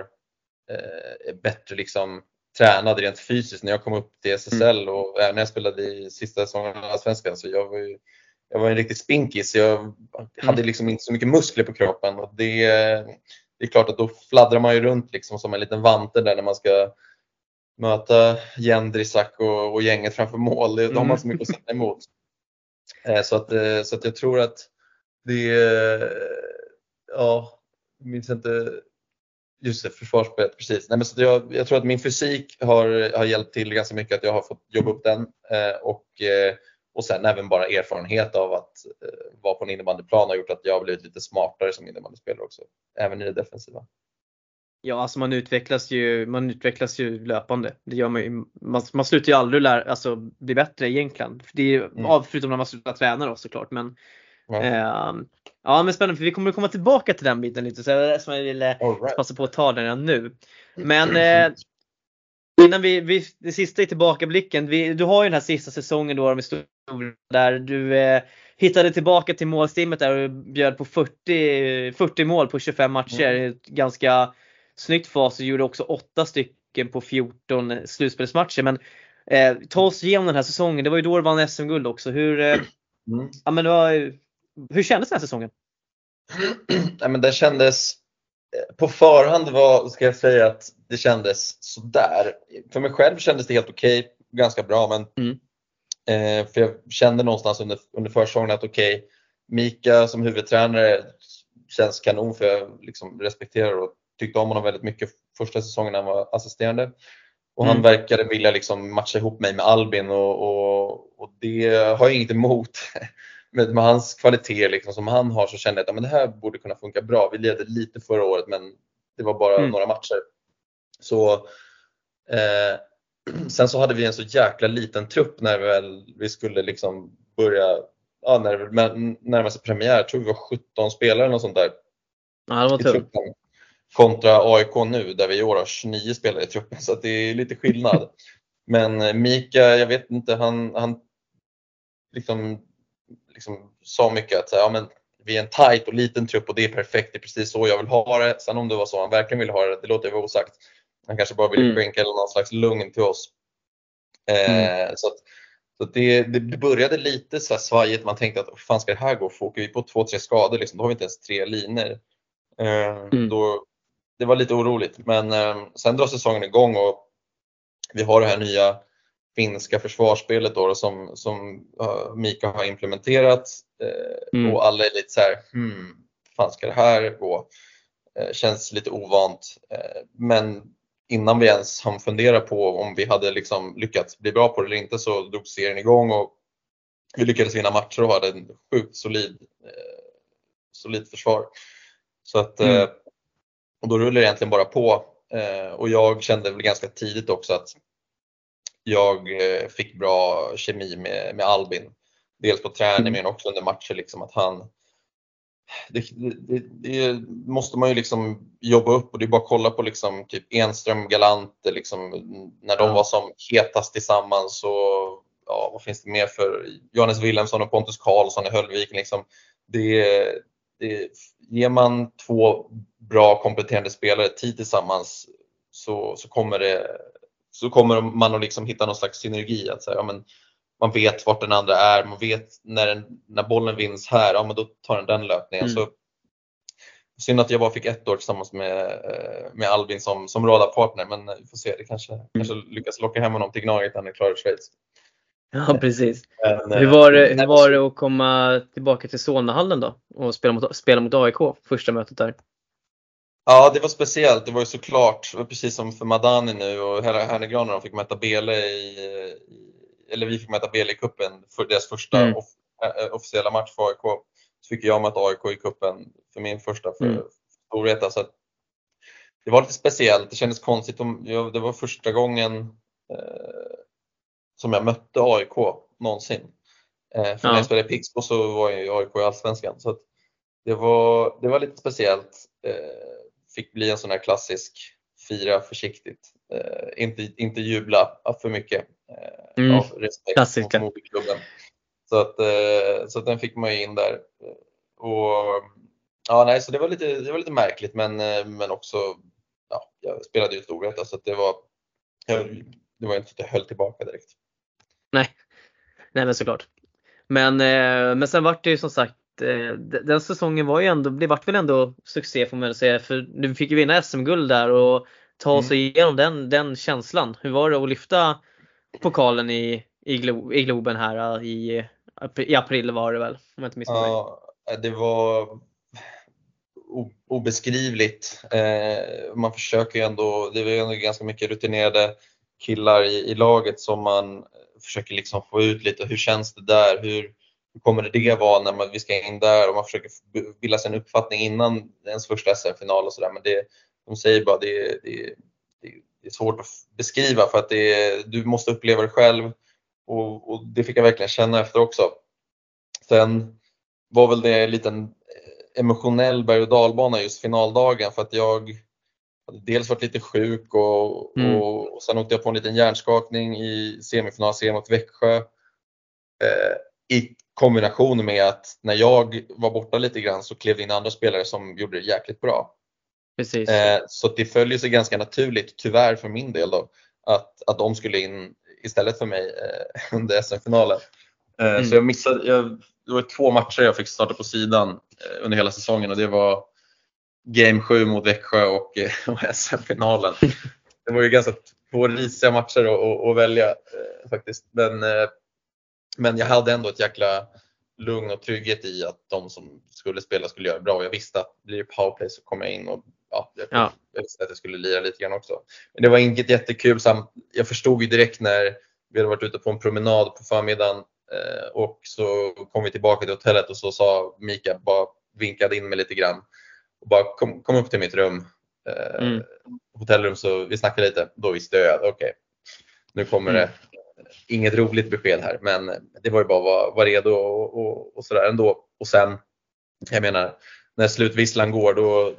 eh, bättre liksom tränad rent fysiskt när jag kom upp till SSL mm. och även när jag spelade i sista säsongen av Allsvenskan så jag var ju, jag var en riktig spinkis. Jag mm. hade liksom inte så mycket muskler på kroppen och det, det är klart att då fladdrar man ju runt liksom som en liten vante där när man ska möta Jendrisak och, och gänget framför mål. Det, Då har man så mycket att sätta emot. Eh, så att, eh, så att jag tror att det, ja, minns inte Just det, försvarsspelet, precis. Nej, men så jag, jag, tror att min fysik har, har hjälpt till ganska mycket, att jag har fått jobba upp den eh, och, eh, och sen även bara erfarenhet av att eh, vara på en innebandyplan har gjort att jag har blivit lite smartare som innebandyspelare också, även i det defensiva. Ja, alltså man utvecklas ju, man utvecklas ju löpande. Det gör man, ju, man, man slutar ju aldrig lära, alltså, bli bättre egentligen. Det är, mm. Förutom när man slutar träna då såklart. Men, ja. Eh, ja men spännande för vi kommer komma tillbaka till den biten lite så det är som jag ville right. passa på att ta den redan nu. Men eh, innan vi, vi, det sista i tillbakablicken. Vi, du har ju den här sista säsongen då med där du eh, hittade tillbaka till målstimmet där och bjöd på 40, 40 mål på 25 matcher. Mm. Ganska snyggt fas och gjorde också 8 stycken på 14 slutspelsmatcher. Men eh, ta oss igenom den här säsongen. Det var ju då du vann SM-guld också. Hur, eh, mm. ja, men det var, hur kändes den här säsongen? [clears throat] Nej, men det kändes eh, på förhand var, ska jag säga att det kändes sådär. För mig själv kändes det helt okej, okay, ganska bra men mm. eh, för jag kände någonstans under, under försäsongen att okej, okay, Mika som huvudtränare känns kanon för jag liksom respekterar och tyckte om honom väldigt mycket första säsongen när han var assisterande. Och mm. han verkade vilja liksom matcha ihop mig med Albin och, och, och det har jag inget emot. [laughs] med, med hans kvaliteter liksom, som han har så kände jag att men det här borde kunna funka bra. Vi ledde lite förra året men det var bara mm. några matcher. Så eh, [clears throat] Sen så hade vi en så jäkla liten trupp när vi, väl, vi skulle liksom börja, ja, när närmade sig premiär, jag tror vi var 17 spelare eller sånt där. Ja, det var truppen. Kontra AIK nu där vi i år har 29 spelare i truppen så det är lite skillnad. [laughs] Men eh, Mika, jag vet inte, han, han liksom liksom sa mycket att ja, men vi är en tight och liten trupp och det är perfekt, det är precis så jag vill ha det. Sen om det var så han verkligen ville ha det, det låter jag vara osagt. Han kanske bara ville mm. skänka någon slags lugn till oss. Eh, mm. så att, så det, det, började lite så här svajigt, man tänkte att fan ska det här gå? För åker vi på två, tre skador, liksom, då har vi inte ens tre linor. Eh, mm. då, det var lite oroligt men eh, sen drar säsongen igång och vi har det här nya finska försvarsspelet då, som, som uh, Mika har implementerat uh, mm. och alla är lite så här, hmm, fan ska det här gå? Uh, känns lite ovant. men innan vi ens hann fundera på om vi hade liksom lyckats bli bra på det eller inte så drog serien igång och vi lyckades vinna matcher och hade en sjukt solid, solid försvar. Så att, mm. och då rullar det egentligen bara på och jag kände väl ganska tidigt också att jag eh, fick bra kemi med, med Albin. Dels på träning mm. men också under matcher. Liksom, att han, det, det, det, måste man ju liksom jobba upp och det är bara att kolla på liksom typ Enström, Galante, liksom, när de var som hetast tillsammans och ja, vad finns det mer för Johannes Wilhelmsson och Pontus Karlsson i Höllviken. Liksom, det, det, ger man två bra kompletterande spelare tid tillsammans så, så, kommer, det, så kommer man att liksom hitta någon slags synergi. Att säga, ja, men man vet vart den andra är, man vet när, den, när bollen vinns här, ja men då tar den den löpningen. Mm. Så, synd att jag bara fick ett år tillsammans med, eh, med Albin som, som radarpartner men vi får se, det kanske, mm. kanske lyckas locka hem honom till Gnaget när han är klar i Schweiz. Ja precis. Men, hur var, det, hur var det att komma tillbaka till Solnahallen då och spela mot, spela mot AIK första mötet där? Ja, det var speciellt. Det var ju såklart, precis som för Madani nu och Härnegran när de fick möta Bele i, eller vi fick möta Bele i kuppen för deras första mm. off, äh, officiella match för AIK. Så fick jag möta AIK i kuppen för min första för mm. Storvreta. Så det var lite speciellt. Det kändes konstigt. Det var första gången eh, som jag mötte AIK någonsin. Eh, för ja. när jag spelade i Pixbo så var jag i AIK i Allsvenskan. Så det, var, det var lite speciellt. Eh, fick bli en sån här klassisk fira försiktigt. Eh, inte, inte jubla för mycket eh, mm. av respekt mot moderklubben. Så att, eh, så att den fick man ju in där. Och, ja, nej, så det var lite, det var lite märkligt men, eh, men också, ja, jag spelade ju Storvreta så att det var, det var inte så att jag höll tillbaka direkt. Nej, nej men såklart. Men, eh, men sen vart det ju som sagt eh, den säsongen var ju ändå, det vart väl ändå succé får man säga för du fick ju vinna SM-guld där och ta mm. sig igenom den, den känslan. Hur var det att lyfta pokalen i, i, Glo, i Globen här i, i april var det väl? Om jag inte missminner Ja, det var obeskrivligt. Eh, man försöker ju ändå, det är ändå ganska mycket rutinerade killar i, i laget som man försöker liksom få ut lite, hur känns det där? Hur, hur kommer det vara när man, vi ska in där? Och man försöker bilda sig en uppfattning innan ens första SM-final och sådär. Men det, de säger bara det, det, det, det är svårt att beskriva för att det, du måste uppleva det själv och, och, det fick jag verkligen känna efter också. Sen var väl det en liten emotionell berg och dalbana just finaldagen för att jag hade dels varit lite sjuk och, mm. och, och sen åkte jag på en liten hjärnskakning i semifinalserien mot Växjö. Eh, I kombination med att när jag var borta lite grann så klev det in andra spelare som gjorde det jäkligt bra. Precis. Eh, så det följer sig ganska naturligt, tyvärr för min del, då, att, att de skulle in istället för mig eh, [laughs] under SM-finalen. Eh, mm. Så jag missade, jag, det var två matcher jag fick starta på sidan under hela säsongen och det var Game 7 mot Växjö och, [laughs] och SM-finalen. [laughs] Det var ju ganska två risiga matcher att, välja eh, faktiskt. Men, men jag hade ändå ett jäkla lugn och trygghet i att de som skulle spela skulle göra bra. Jag visste att blir det powerplay så kommer jag in och ja, jag, ja. jag visste att jag skulle lira lite grann också. Men det var inget jättekul. Samt, jag förstod ju direkt när vi hade varit ute på en promenad på förmiddagen eh, och så kom vi tillbaka till hotellet och så sa Mika, bara vinkade in mig lite grann och bara kom, kom upp till mitt rum, eh, mm. hotellrum, så vi snackade lite. Då visste jag att okej, okay, nu kommer mm. det inget roligt besked här, men det var ju bara att vara, vara redo och, och, och sådär ändå. Och sen, jag menar, när slutvisslan går då,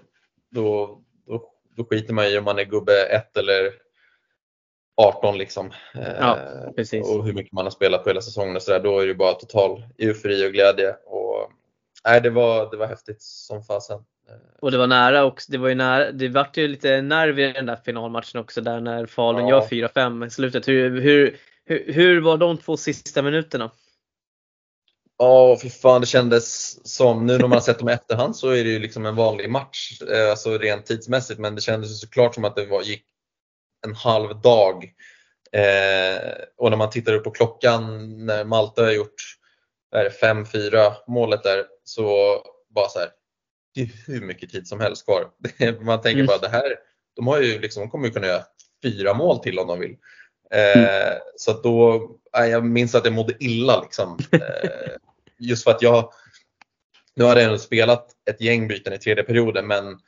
då, då, då skiter man i om man är gubbe 1 eller 18 liksom. Ja, eh, och hur mycket man har spelat på hela säsongen och sådär. Då är det bara total eufori och glädje. Och, nej, det, var, det var häftigt som fasen. Och det var nära också. Det var ju nära. Det vart ju lite nerv i den där finalmatchen också där när Falun ja. gör 4-5 i slutet. Hur, hur, hur, hur var de två sista minuterna? Ja, oh, fy fan det kändes som, nu när man har sett dem i efterhand så är det ju liksom en vanlig match, eh, alltså rent tidsmässigt, men det kändes såklart som att det var, gick en halv dag. Eh, och när man tittar upp på klockan när Malta har gjort 5-4 målet där så bara så här, det är hur mycket tid som helst kvar. [laughs] Man tänker mm. bara det här, de, har ju liksom, de kommer ju kunna göra fyra mål till om de vill. Eh, mm. Så att då, jag minns att jag mådde illa liksom. Eh, [laughs] just för att jag, nu har jag ändå spelat ett gäng byten i tredje perioden men,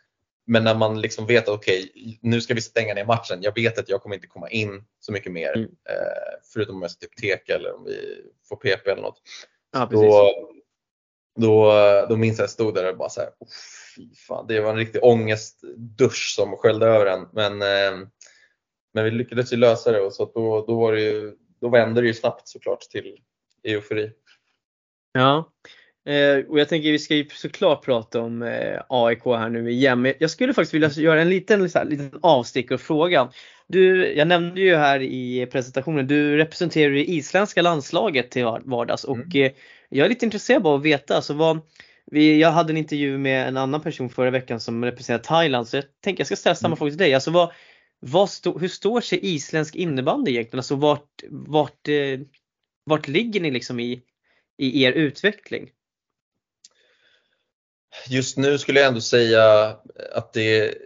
men när man liksom vet att okej, okay, nu ska vi stänga ner matchen. Jag vet att jag kommer inte komma in så mycket mer. Mm. Eh, förutom om jag ska typ teka eller om vi får PP eller något. Ja, då, då, då minns jag att jag stod där och bara så här, fy fan, det var en riktig ångestdusch som sköljde över en. Men, eh, men vi lyckades ju lösa det och så då, då, var det ju, då vände det ju snabbt såklart till eufori. Ja, Eh, och jag tänker vi ska ju såklart prata om eh, AIK här nu igen. Men jag skulle faktiskt vilja göra en liten, så här, liten avstickare och fråga. Du, jag nämnde ju här i presentationen, du representerar det isländska landslaget till vardags och mm. Eh, jag är lite intresserad av att veta alltså vad, vi, jag hade en intervju med en annan person förra veckan som representerar Thailand så jag tänker jag ska ställa samma mm. fråga till dig. Alltså vad, stå, hur står sig isländsk innebandy egentligen? Alltså vart, vart, eh, vart ligger ni liksom i, i er utveckling? Just nu skulle jag ändå säga att det,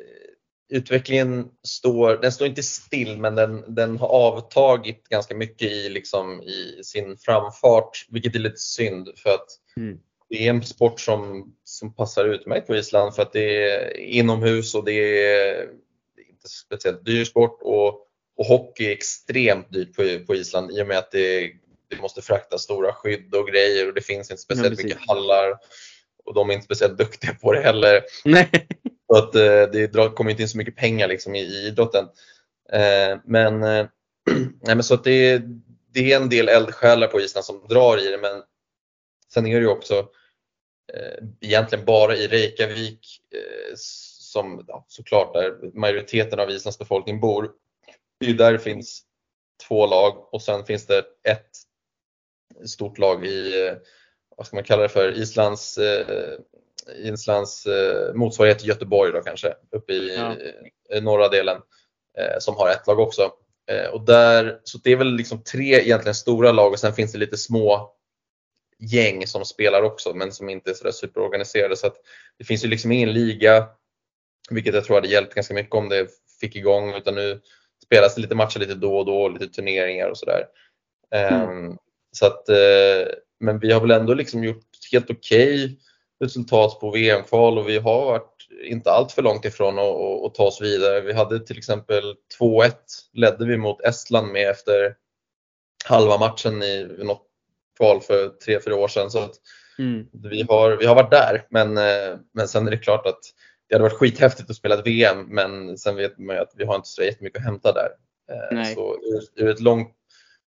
utvecklingen står, den står inte still men den, den har avtagit ganska mycket i, liksom, i sin framfart vilket är lite synd för att mm. det är en sport som, som passar utmärkt på Island för att det är inomhus och det är inte speciellt dyr sport och, och hockey är extremt dyrt på, på Island i och med att det, det måste frakta stora skydd och grejer och det finns inte speciellt ja, mycket hallar och de är inte speciellt duktiga på det heller. Nej. [laughs] Så att, eh, det kommer inte in så mycket pengar liksom i, i idrotten. Eh, men, eh, [clears throat] nej, men så att det, det är en del eldsjälar på Island som drar i det men sen är det ju också egentligen bara i Reykjavik som ja, såklart där majoriteten av Islands befolkning bor. Det är där det finns två lag och sen finns det ett stort lag i, vad ska man kalla det för, Islands, eh, Islands eh, motsvarighet till Göteborg då kanske, uppe i, ja. i norra delen eh, som har ett lag också. Eh, och där, så det är väl liksom tre egentligen stora lag och sen finns det lite små gäng som spelar också men som inte är sådär superorganiserade. Så att det finns ju liksom ingen liga, vilket jag tror hade hjälpt ganska mycket om det fick igång, utan nu spelas det lite matcher lite då och då, lite turneringar och sådär. Mm. Um, så att, uh, men vi har väl ändå liksom gjort helt okej okay resultat på VM-kval och vi har varit inte allt för långt ifrån att, att ta oss vidare. Vi hade till exempel 2-1 ledde vi mot Estland med efter halva matchen i något kval för 3-4 år sedan. Så att mm. vi, har, vi har varit där men, eh, men sen är det klart att det hade varit skithäftigt att spela ett VM men sen vet man ju att vi har inte så jättemycket att hämta där. Eh, Nej. Så ur, ur ett långt,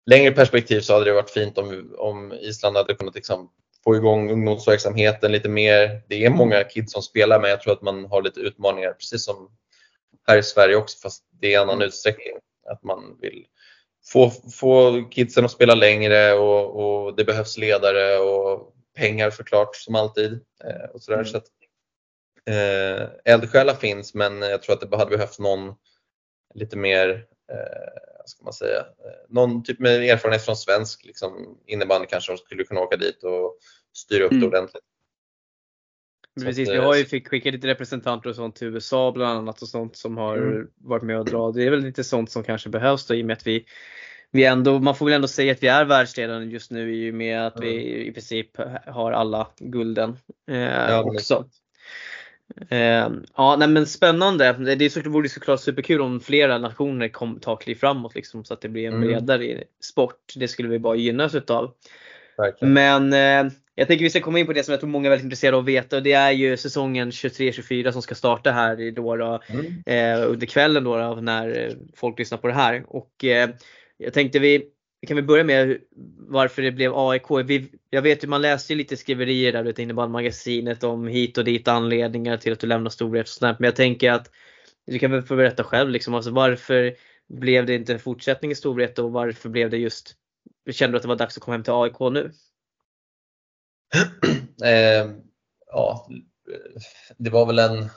längre perspektiv så hade det varit fint om, om Island hade kunnat liksom få igång ungdomsverksamheten lite mer. Det är många kids som spelar men jag tror att man har lite utmaningar precis som här i Sverige också fast det är en annan mm. utsträckning. Att man vill få, få kidsen att spela längre och, och det behövs ledare och pengar såklart som alltid. Eh, och sådär. Mm. Så att, eh, eldsjälar finns men jag tror att det hade behövts någon lite mer eh, ska man säga, eh, någon typ med erfarenhet från svensk liksom, innebandy kanske som skulle kunna åka dit och styra upp mm. det ordentligt. Precis, vi har ju fick skicka lite representanter och sånt till USA bland annat och sånt som har mm. varit med och dra. Det är väl lite sånt som kanske behövs då i och med att vi, vi ändå, man får väl ändå säga att vi är världsledande just nu i och med att mm. vi i princip har alla gulden eh, ja, också. Eh, ja, nej, men spännande. Det, är så, det vore såklart superkul om flera nationer kom, tar kliv framåt liksom, så att det blir en mm. bredare sport. Det skulle vi bara gynnas utav. Verkligen. Men eh, jag tänker vi ska komma in på det som jag tror många är väldigt intresserade av att veta och det är ju säsongen 23-24 som ska starta här då, då mm. eh, under kvällen då, då, när folk lyssnar på det här. Och eh, jag tänkte vi kan vi börja med varför det blev AIK. Vi, jag vet ju man läste ju lite skriverier där ute i magasinet om hit och dit anledningar till att du lämnar Storvreta och sånt Men jag tänker att du kan väl få berätta själv liksom, alltså varför blev det inte en fortsättning i Storvreta och varför blev det just, kände du att det var dags att komma hem till AIK nu? [clears throat] eh, ja, det var väl en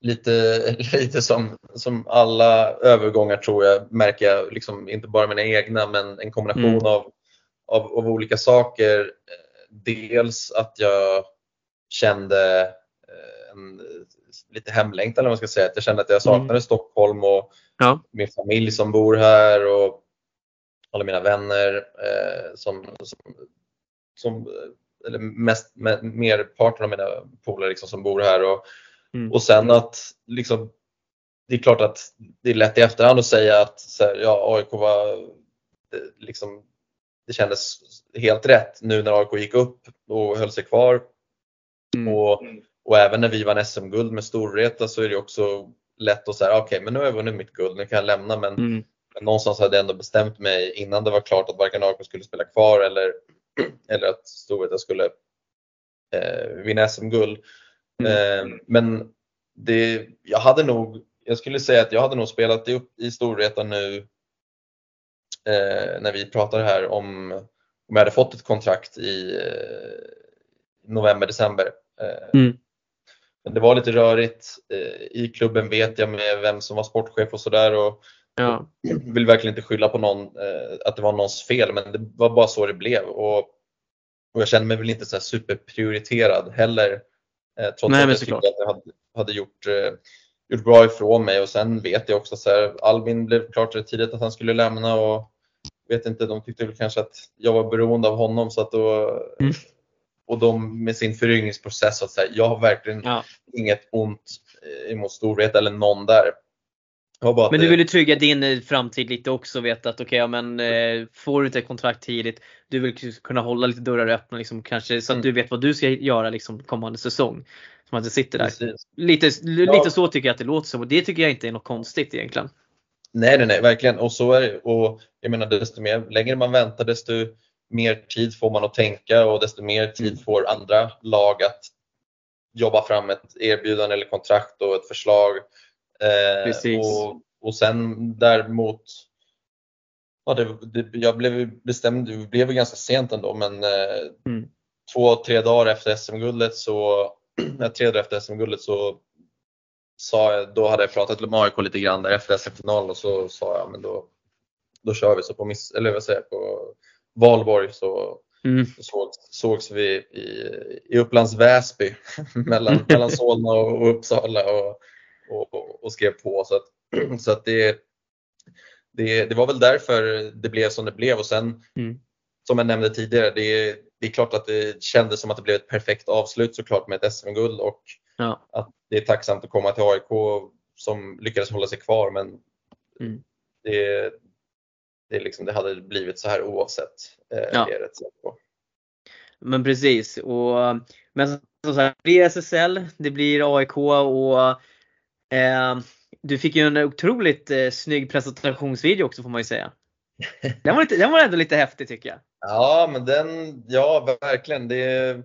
lite, [laughs] lite som, som alla övergångar tror jag, märker jag, liksom, inte bara mina egna, men en kombination mm. av, av, av, olika saker. Dels att jag kände eh, en, lite hemlängtan, eller vad man ska säga. Att jag kände att jag saknade mm. Stockholm och ja. min familj som bor här och alla mina vänner eh, som, som, som, eller mest, merparten av mina polare liksom, som bor här. Och, Mm. Och sen att liksom, det är klart att det är lätt i efterhand att säga att så här, ja, AIK var liksom, det kändes helt rätt nu när AIK gick upp och höll sig kvar. Mm. Och, och även när vi vann SM-guld med Storvreta så är det också lätt att säga okej okay, men nu har jag vunnit mitt guld, nu kan jag lämna men, mm. men någonstans hade jag ändå bestämt mig innan det var klart att varken AIK skulle spela kvar eller, [clears throat] eller att Storvreta skulle eh, vinna SM-guld. Mm. Eh, men det, jag hade nog, jag skulle säga att jag hade nog spelat upp i Storvreta nu eh, när vi pratar här om, om jag hade fått ett kontrakt i eh, november, december. Mm. Men det var lite rörigt. I klubben vet jag med vem som var sportchef och sådär. Och Ja. [clears throat] vill verkligen inte skylla på någon, att det var någons fel, men det var bara så det blev. Och, och jag kände mig väl inte så superprioriterad heller. Eh, trots Nej, att jag tyckte att jag hade, hade gjort, eh, gjort bra ifrån mig. Och sen vet jag också så här, Albin blev klart rätt tidigt att han skulle lämna och vet inte, de tyckte väl kanske att jag var beroende av honom. Så att då, Mm. Och de med sin föryngringsprocess, så att säga, jag har verkligen Ja. inget ont eh, emot Storvreta eller någon där. Jag har bara att Men du det- vill ju trygga din eh, framtid lite också. Veta att okej, ja, men eh, får du inte ett kontrakt tidigt, du vill kunna hålla lite dörrar öppna liksom, kanske så att Mm. du vet vad du ska göra liksom, kommande säsong. Som att du sitter där. Precis. Lite, Ja. lite så tycker jag att det låter som och det tycker jag inte är något konstigt egentligen. Nej, nej, nej, verkligen. Och så är det. Och jag menar, desto mer, längre man väntar, desto mer tid får man att tänka och desto mer tid Mm. får andra lag att jobba fram ett erbjudande eller kontrakt och ett förslag. Eh, Precis. och, och sen däremot, ja, det, det, jag blev bestämd, det blev ganska sent ändå, men eh, Mm. två, tre dagar efter SM-guldet så, [clears throat] tre dagar efter SM-guldet så sa jag, då hade jag pratat med AIK lite grann där efter SM-finalen och så sa jag men då, då kör vi. Så på, miss, eller vad säger på Valborg så, Mm. så sågs, sågs vi i, i Upplands Väsby [laughs] mellan, mellan [laughs] Solna och, och Uppsala och, och, och skrev på. Så att, [clears throat] så att det, det, det var väl därför det blev som det blev och sen Mm. som jag nämnde tidigare, det, det är klart att det kändes som att det blev ett perfekt avslut såklart med ett SM-guld och Ja. att det är tacksamt att komma till AIK som lyckades hålla sig kvar men Mm. det, det, är liksom, det hade blivit så här oavsett. Eh, Ja. Det är jag rätt säker på. Men precis. Och, men som sagt, det blir SSL, det blir AIK och du fick ju en otroligt eh, snygg presentationsvideo också får man ju säga. [laughs] Den var, lite, den var ändå lite häftig tycker jag. Ja, men den, ja verkligen. Det,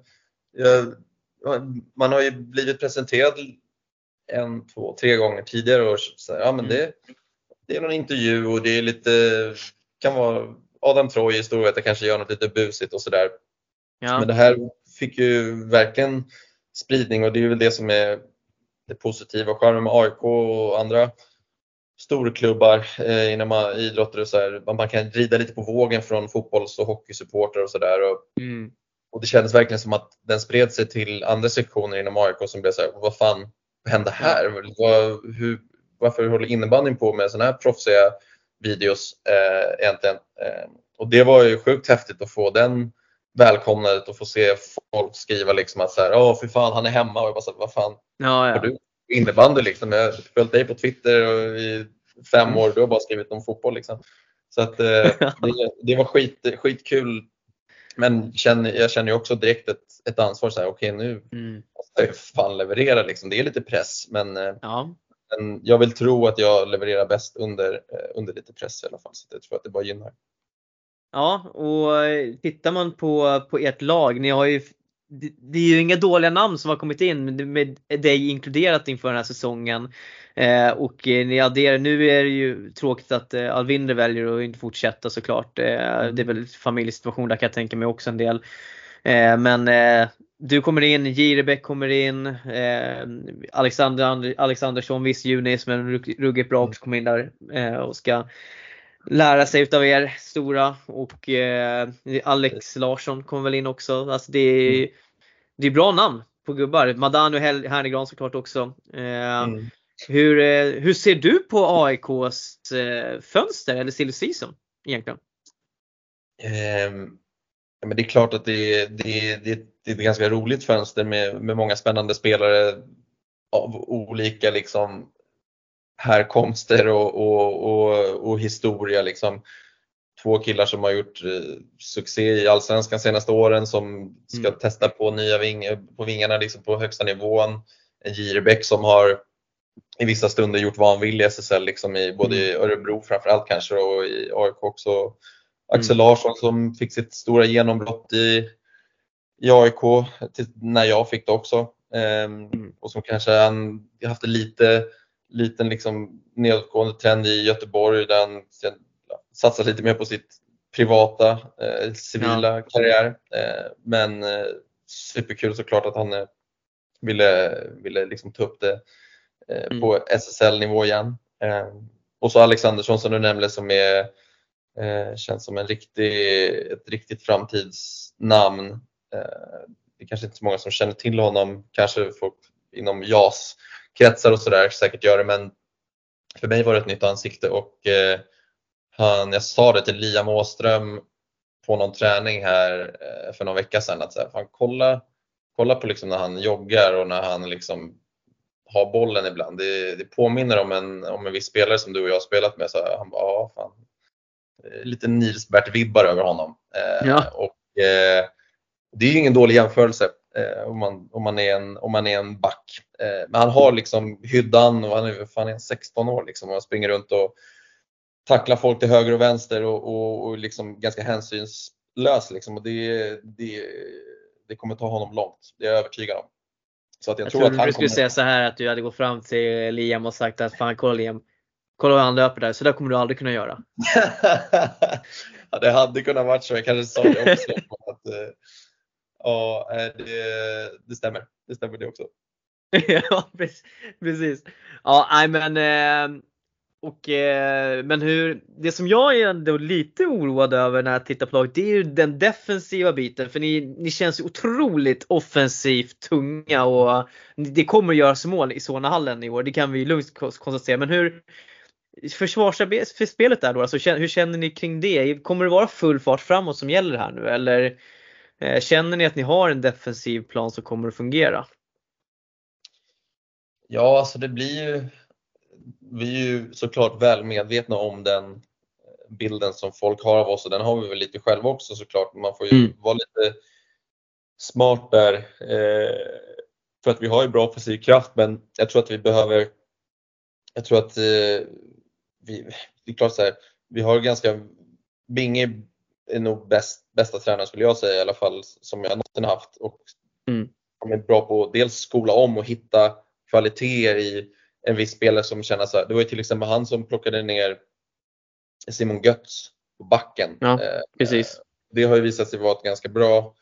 man har ju blivit presenterad en, två, tre gånger tidigare och så, ja, men det, det är någon intervju och det är lite, kan vara Adam Troy i Storvreta kanske gör något lite busigt och sådär. Ja. Men det här fick ju verkligen spridning och det är väl det som är det positiva och charmen med AIK och andra storklubbar eh, inom idrotter och så här. Man- kan rida lite på vågen från fotbolls och hockeysupportrar och sådär. Och, Mm. och det kändes verkligen som att den spred sig till andra sektioner inom AIK som blev så här, vad fan hände här? Vad, hur, varför håller innebandyn på med sådana här proffsiga videos eh, egentligen? Eh, och det var ju sjukt häftigt att få den välkomnandet och få se folk skriva liksom att så här, åh fy fan han är hemma och jag bara så här, vad fan Ja, har ja. du innebandy liksom? Jag har följt dig på Twitter i fem Mm. år, du har bara skrivit om fotboll liksom. Så att eh, [laughs] det, det var skit, skitkul. Men känner, jag känner ju också direkt ett, ett ansvar så här, okej nu Mm. måste jag fan leverera liksom. Det är lite press men, eh, ja. men jag vill tro att jag levererar bäst under, eh, under lite press i alla fall. Så jag tror att det bara gynnar. Ja, och eh, tittar man på, på ert lag, ni har ju det, är ju inga dåliga namn som har kommit in med- dig inkluderat inför den här säsongen. Eh, och eh, ni adderar, nu är det ju tråkigt att eh, Alvinder väljer att inte fortsätta såklart. Eh, det är väl familjesituation där kan jag tänka mig också en del. Eh, men eh, du kommer in, Jirebäck kommer in, Alexander And- Alexandersson, viss Junis men rugg- ruggigt bra också kommer in där och ska lära sig utav er stora och eh, Alex Larsson kommer väl in också. Alltså det, är, det är bra namn på gubbar. Madano Hel- Hernegran såklart också. Eh, hur, eh, hur ser du på AIKs eh, fönster eller silly season egentligen? Ehm, men det är klart att det är, det, det, det är ett ganska roligt fönster med, med många spännande spelare av olika liksom, härkomster och, och, och, och historia. Liksom. Två killar som har gjort eh, succé i Allsvenskan senaste åren som ska Mm. testa på nya ving, på vingarna liksom på högsta nivån. En Jirebäck som har i vissa stunder gjort vanvill i SSL, liksom i, både i Örebro framförallt kanske och i AIK också. Axel Larsson som fick sitt stora genombrott i, i AIK till, när jag fick det också. Ehm, Mm. Och som kanske han haft en lite, liten liksom nedåtgående trend i Göteborg där han ja, satsar lite mer på sitt privata, eh, civila karriär. Eh, men eh, superkul såklart att han eh, ville, ville liksom ta upp det eh, Mm. på SSL-nivå igen. Eh, och så Alexandersson som du nämnde som är, eh, känns som en riktig, ett riktigt framtidsnamn. Det är kanske inte så många som känner till honom, kanske folk inom JAS-kretsar och sådär säkert gör det men för mig var det ett nytt ansikte och eh, han, jag sa det till Liam Åström på någon träning här eh, för någon vecka sedan att så här, fan, kolla, kolla på liksom när han joggar och när han liksom har bollen ibland. Det, det påminner om en, om en viss spelare som du och jag har spelat med. Så här, han bara, ja fan. Eh, Lite Nilsbert-vibbar över honom. Eh, Ja. och, eh, det är ju ingen dålig jämförelse eh, om, man, om, man är en, om man är en back. Eh, men han har liksom hyddan och han är, fan, är 16 år liksom, och springer runt och tacklar folk till höger och vänster och, och, och liksom ganska hänsynslös. Liksom. Och det, det, det kommer ta honom långt, det är jag övertygad om. Så att jag, Jag tror trodde att han du skulle kommer... säga så här att du hade gått fram till Liam och sagt att fan kolla Liam, kolla hur han löper där, så där kommer du aldrig kunna göra. [laughs] ja, det hade kunnat varit så, jag kanske sa det också. [laughs] att, eh, ja, eh, det, det stämmer. Det stämmer det också. [laughs] ja precis. Ja, nej men eh, och, eh, men hur, det som jag är ändå lite oroad över när jag tittar på laget, det är ju den defensiva biten. För ni, ni känns ju otroligt offensivt tunga och det kommer att göras mål i Solnahallen i år. Det kan vi lugnt konstatera. Men hur försvarsspelet för spelet där då, alltså, hur känner ni kring det? Kommer det vara full fart framåt som gäller här nu eller känner ni att ni har en defensiv plan som kommer att fungera? Ja, alltså det blir ju, vi är ju såklart väl medvetna om den bilden som folk har av oss och den har vi väl lite själva också såklart. Man får ju Mm. vara lite smart där. Eh, för att vi har ju bra offensiv kraft men jag tror att vi behöver, jag tror att eh, vi, det är klart så här, vi har ganska, Binge är nog bäst, bästa tränaren skulle jag säga i alla fall som jag någonsin haft och Mm. de är bra på att dels skola om och hitta kvaliteter i en viss spelare som känner så här. Det var ju till exempel han som plockade ner Simon Götz på backen. Ja, Eh, Precis. Det har ju visat sig vara ett ganska bra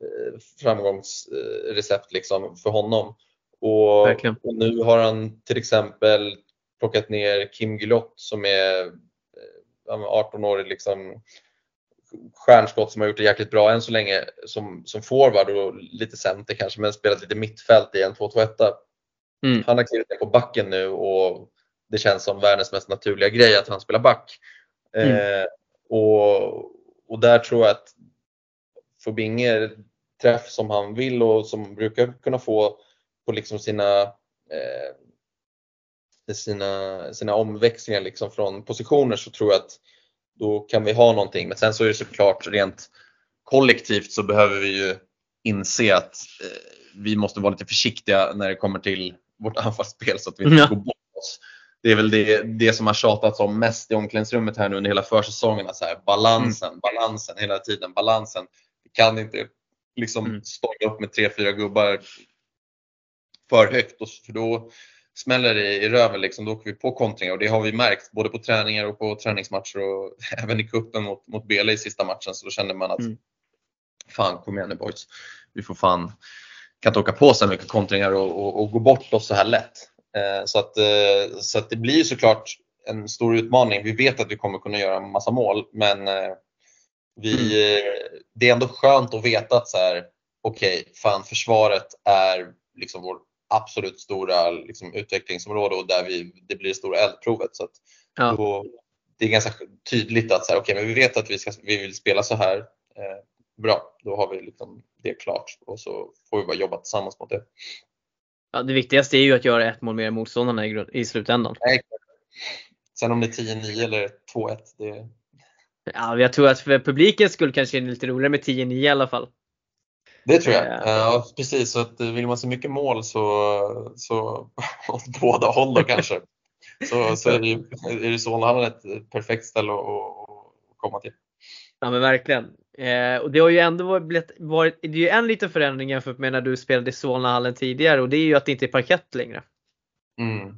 eh, framgångsrecept liksom för honom. Och, och nu har han till exempel plockat ner Kim Gulott som är eh, ja, men 18-årig liksom, stjärnskott som har gjort det jäkligt bra än så länge som, som forward och lite center kanske men spelat lite mittfält i en 2-2-1. Mm. Han har klivit ner på backen nu och det känns som världens mest naturliga grej att han spelar back. Mm. Eh, och, och där tror jag att får Binge träff som han vill och som brukar kunna få på liksom sina, eh, sina, sina omväxlingar liksom från positioner så tror jag att då kan vi ha någonting. Men sen så är det såklart rent kollektivt så behöver vi ju inse att eh, vi måste vara lite försiktiga när det kommer till vårt [laughs] anfallsspel så att vi inte Ja. går bort oss. Det är väl det, det som har tjatats om mest i omklädningsrummet här nu under hela försäsongen. Så här, balansen, balansen hela tiden, balansen. Vi kan inte liksom Mm. stånga upp med tre, fyra gubbar för högt och, för då smäller det i röven. Liksom. Då åker vi på kontringar och det har vi märkt både på träningar och på träningsmatcher och [laughs] även i kuppen mot, mot Bele i sista matchen. Så då kände man att Mm. fan kom igen nu boys. Vi får fan, kan inte åka på så mycket kontringar och, och, och gå bort oss så här lätt. Eh, så, att, eh, så att det blir såklart en stor utmaning. Vi vet att vi kommer kunna göra en massa mål men eh, vi, eh, det är ändå skönt att veta att så här, okej, fan försvaret är liksom vår absolut stora liksom, utvecklingsområde och där vi, det blir det stora eldprovet. Så Ja. då, det är ganska tydligt att så här, okej, men vi vet att vi, ska, vi vill spela så här. Eh, bra, då har vi liksom det klart och så får vi bara jobba tillsammans mot det. Ja, det viktigaste är ju att göra ett mål mer än motståndarna i, i slutändan. Nej, Sen om det är 10-9 eller 2-1, det, Ja, jag tror att för publiken skulle kanske är lite roligare med 10-9 i alla fall. Det tror jag. Ja. Ja, precis, så att eh, vill man se mycket mål så, så [laughs] åt båda håll då kanske. Så, så är det är det Solnahallen ett perfekt ställe att, att komma till. Ja men verkligen. Eh, och det har ju ändå blivit, varit, det är ju en liten förändring jämfört med när du spelade i Solnahallen tidigare och det är ju att det inte är parkett längre. Mm.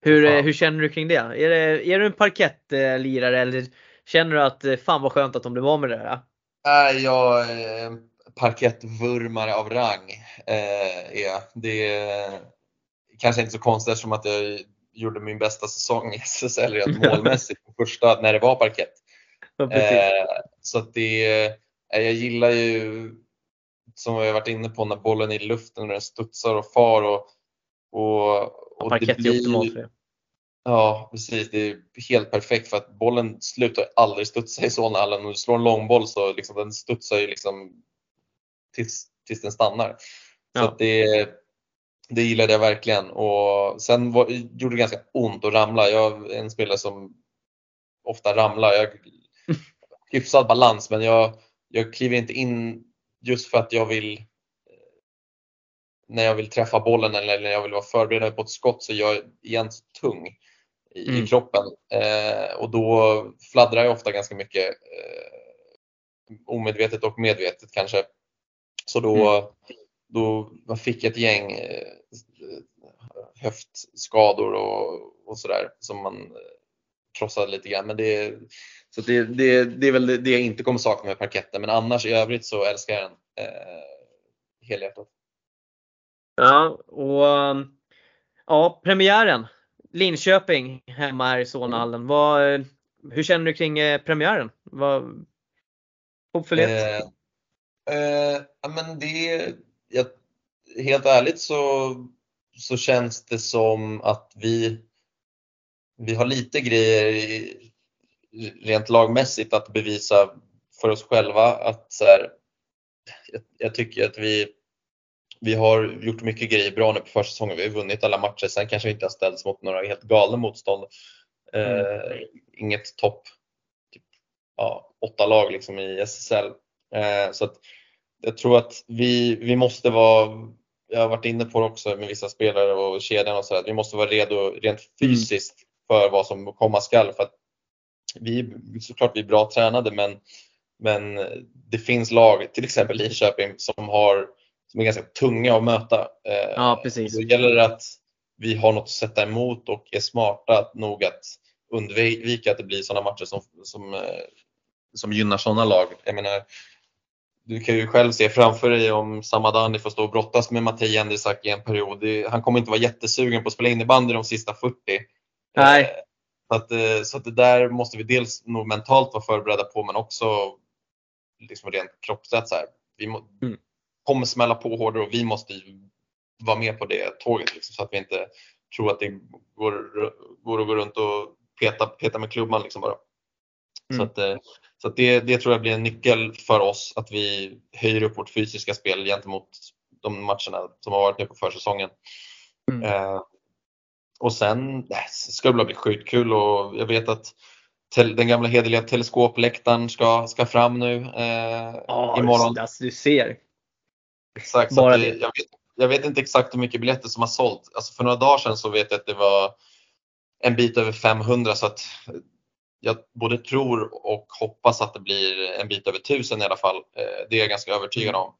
Hur, Fan. eh, hur känner du kring det? Är, det, är du en parkettlirare eller känner du att eh, fan vad skönt att de blev av med det här? Nej, jag är en parkettvurmare av rang. Eh, är jag. Det är kanske inte så konstigt eftersom att jag gjorde min bästa säsong i SSL rent [laughs] målmässigt på första när det var parkett. Ja. Eh, så att det, eh, jag gillar ju, som har varit inne på, när bollen är i luften och den studsar och far och, och, och parkett är optimalt för det. Ja, precis. Det är helt perfekt för att bollen slutar aldrig studsa i Solnahallen. Om du slår en långboll så liksom, den studsar ju liksom tills, tills den stannar. Så Ja. det, det gillade jag verkligen. Och sen var, gjorde det ganska ont att ramla. Jag är en spelare som ofta ramlar. Jag [laughs] hyfsad balans men jag, jag kliver inte in just för att jag vill när jag vill träffa bollen eller när jag vill vara förberedd på ett skott så är jag igen tung i, Mm. kroppen eh, och då fladdrar jag ofta ganska mycket eh, omedvetet och medvetet kanske. Så då, då jag fick ett gäng eh, höftskador och, och sådär som man eh, krossade lite grann. Men det, så det, det, det är väl det, jag inte kommer sakna med parketten men annars i övrigt så älskar jag den eh, helhjärtat. Ja, och um, ja, premiären. Linköping hemma här i Solnahallen. Vad, hur känner du kring eh, premiären? Vad, hoppfullhet? Eh, eh, men det, jag, helt ärligt så, så känns det som att vi, vi har lite grejer i, rent lagmässigt att bevisa för oss själva. Att så här, jag, jag tycker att vi, vi har gjort mycket grejer bra nu på försäsongen. Vi har vunnit alla matcher. Sen kanske vi inte har ställts mot några helt galna motstånd. Eh, Inget topp typ, ja, åtta lag liksom i SSL. Eh, så att jag tror att vi, vi måste vara, jag har varit inne på det också med vissa spelare och kedjan och så att vi måste vara redo rent fysiskt för vad som komma skall. För att vi, såklart vi är bra tränade men, men det finns lag, till exempel Linköping, som, har, som är ganska tunga att möta. Eh, Ja, precis. Då gäller det att vi har något att sätta emot och är smarta nog att undvika att det blir sådana matcher som, som, eh, som gynnar sådana lag. Jag menar, du kan ju själv se framför dig om Samadani får stå och brottas med Mattei Jendrisak i en period. Han kommer inte vara jättesugen på att spela innebandy de sista 40. Nej. Eh, Så att, eh, så att det där måste vi dels nog mentalt vara förberedda på men också liksom rent kroppsligt. Så här. Vi må, Mm. kommer smälla på hårdare och vi måste ju vara med på det tåget liksom, så att vi inte tror att det går, går att gå runt och peta, peta med klubban liksom bara. Så, Mm. att, eh, så det, det tror jag blir en nyckel för oss att vi höjer upp vårt fysiska spel gentemot de matcherna som har varit nu på försäsongen. Mm. Eh, och sen nej, ska det bli sjukt kul och jag vet att den gamla hederliga teleskopläktaren ska, ska fram nu eh, Ja, imorgon. alltså, du ser. Exakt, bara det. jag, vet, jag vet inte exakt hur mycket biljetter som har sålt. Alltså för några dagar sedan så vet jag att det var en bit över 500 så att jag både tror och hoppas att det blir en bit över 1000 i alla fall. Eh, Det är jag ganska övertygad om.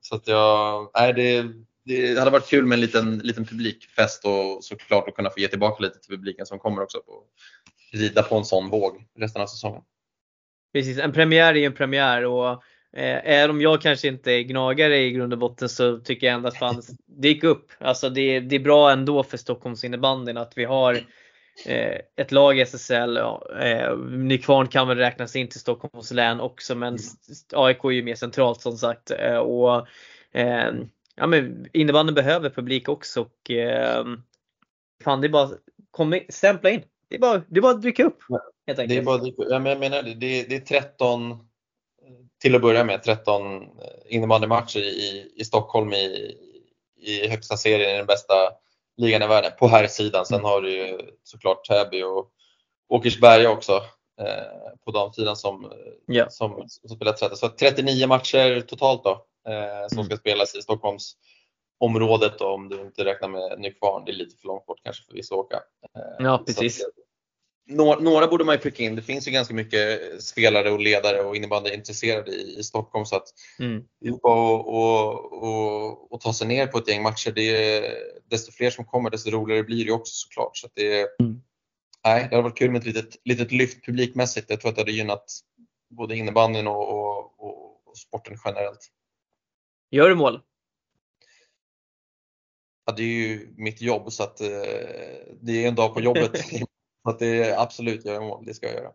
Så att jag, nej, det, det hade varit kul med en liten, liten publikfest och såklart att kunna få ge tillbaka lite till publiken som kommer också på rida på en sån våg resten av säsongen. Precis, en premiär är ju en premiär och eh, även om jag kanske inte är gnagare i grund och botten så tycker jag ändå att fan, det gick upp. Alltså det, det är bra ändå för Stockholms innebandyn att vi har ett lag i SSL. Ja, eh, Nykvarn kan väl räknas in till Stockholms län också men s- AIK är ju mer centralt som sagt. Eh, och, eh, ja, men innebandyn behöver publik också och eh, fan det är bara kom in, stämpla in. Det är bara, det är bara att dyka upp. Helt Det är enkelt. bara, ja, men jag menar det, det, det är 13, till att börja med, 13 innebandymatcher i, i Stockholm i, i högsta serien i den bästa ligan i världen på här sidan. Sen har du ju såklart Täby och Åkersberga också eh, på damsidan som, Ja. som, som spelar 30. Så 39 matcher totalt då eh, som Mm. ska spelas i Stockholms området då, om du inte räknar med Nykvarn. Det är lite för långt bort kanske för vissa åka. Eh, Ja, så precis. att några, några borde man ju pricka in. Det finns ju ganska mycket spelare och ledare och innebandyintresserade i, i Stockholm så att Mm. att och, och, och ta sig ner på ett gäng matcher. Det desto fler som kommer desto roligare blir det också såklart. Så det, Mm. nej, det hade varit kul med ett litet, litet lyft publikmässigt. Jag tror att det hade gynnat både innebandyn och, och, och, och sporten generellt. Gör du mål? Ja, det är ju mitt jobb så att eh, det är en dag på jobbet. [laughs] så att det är absolut, jag gör mål, det ska jag göra.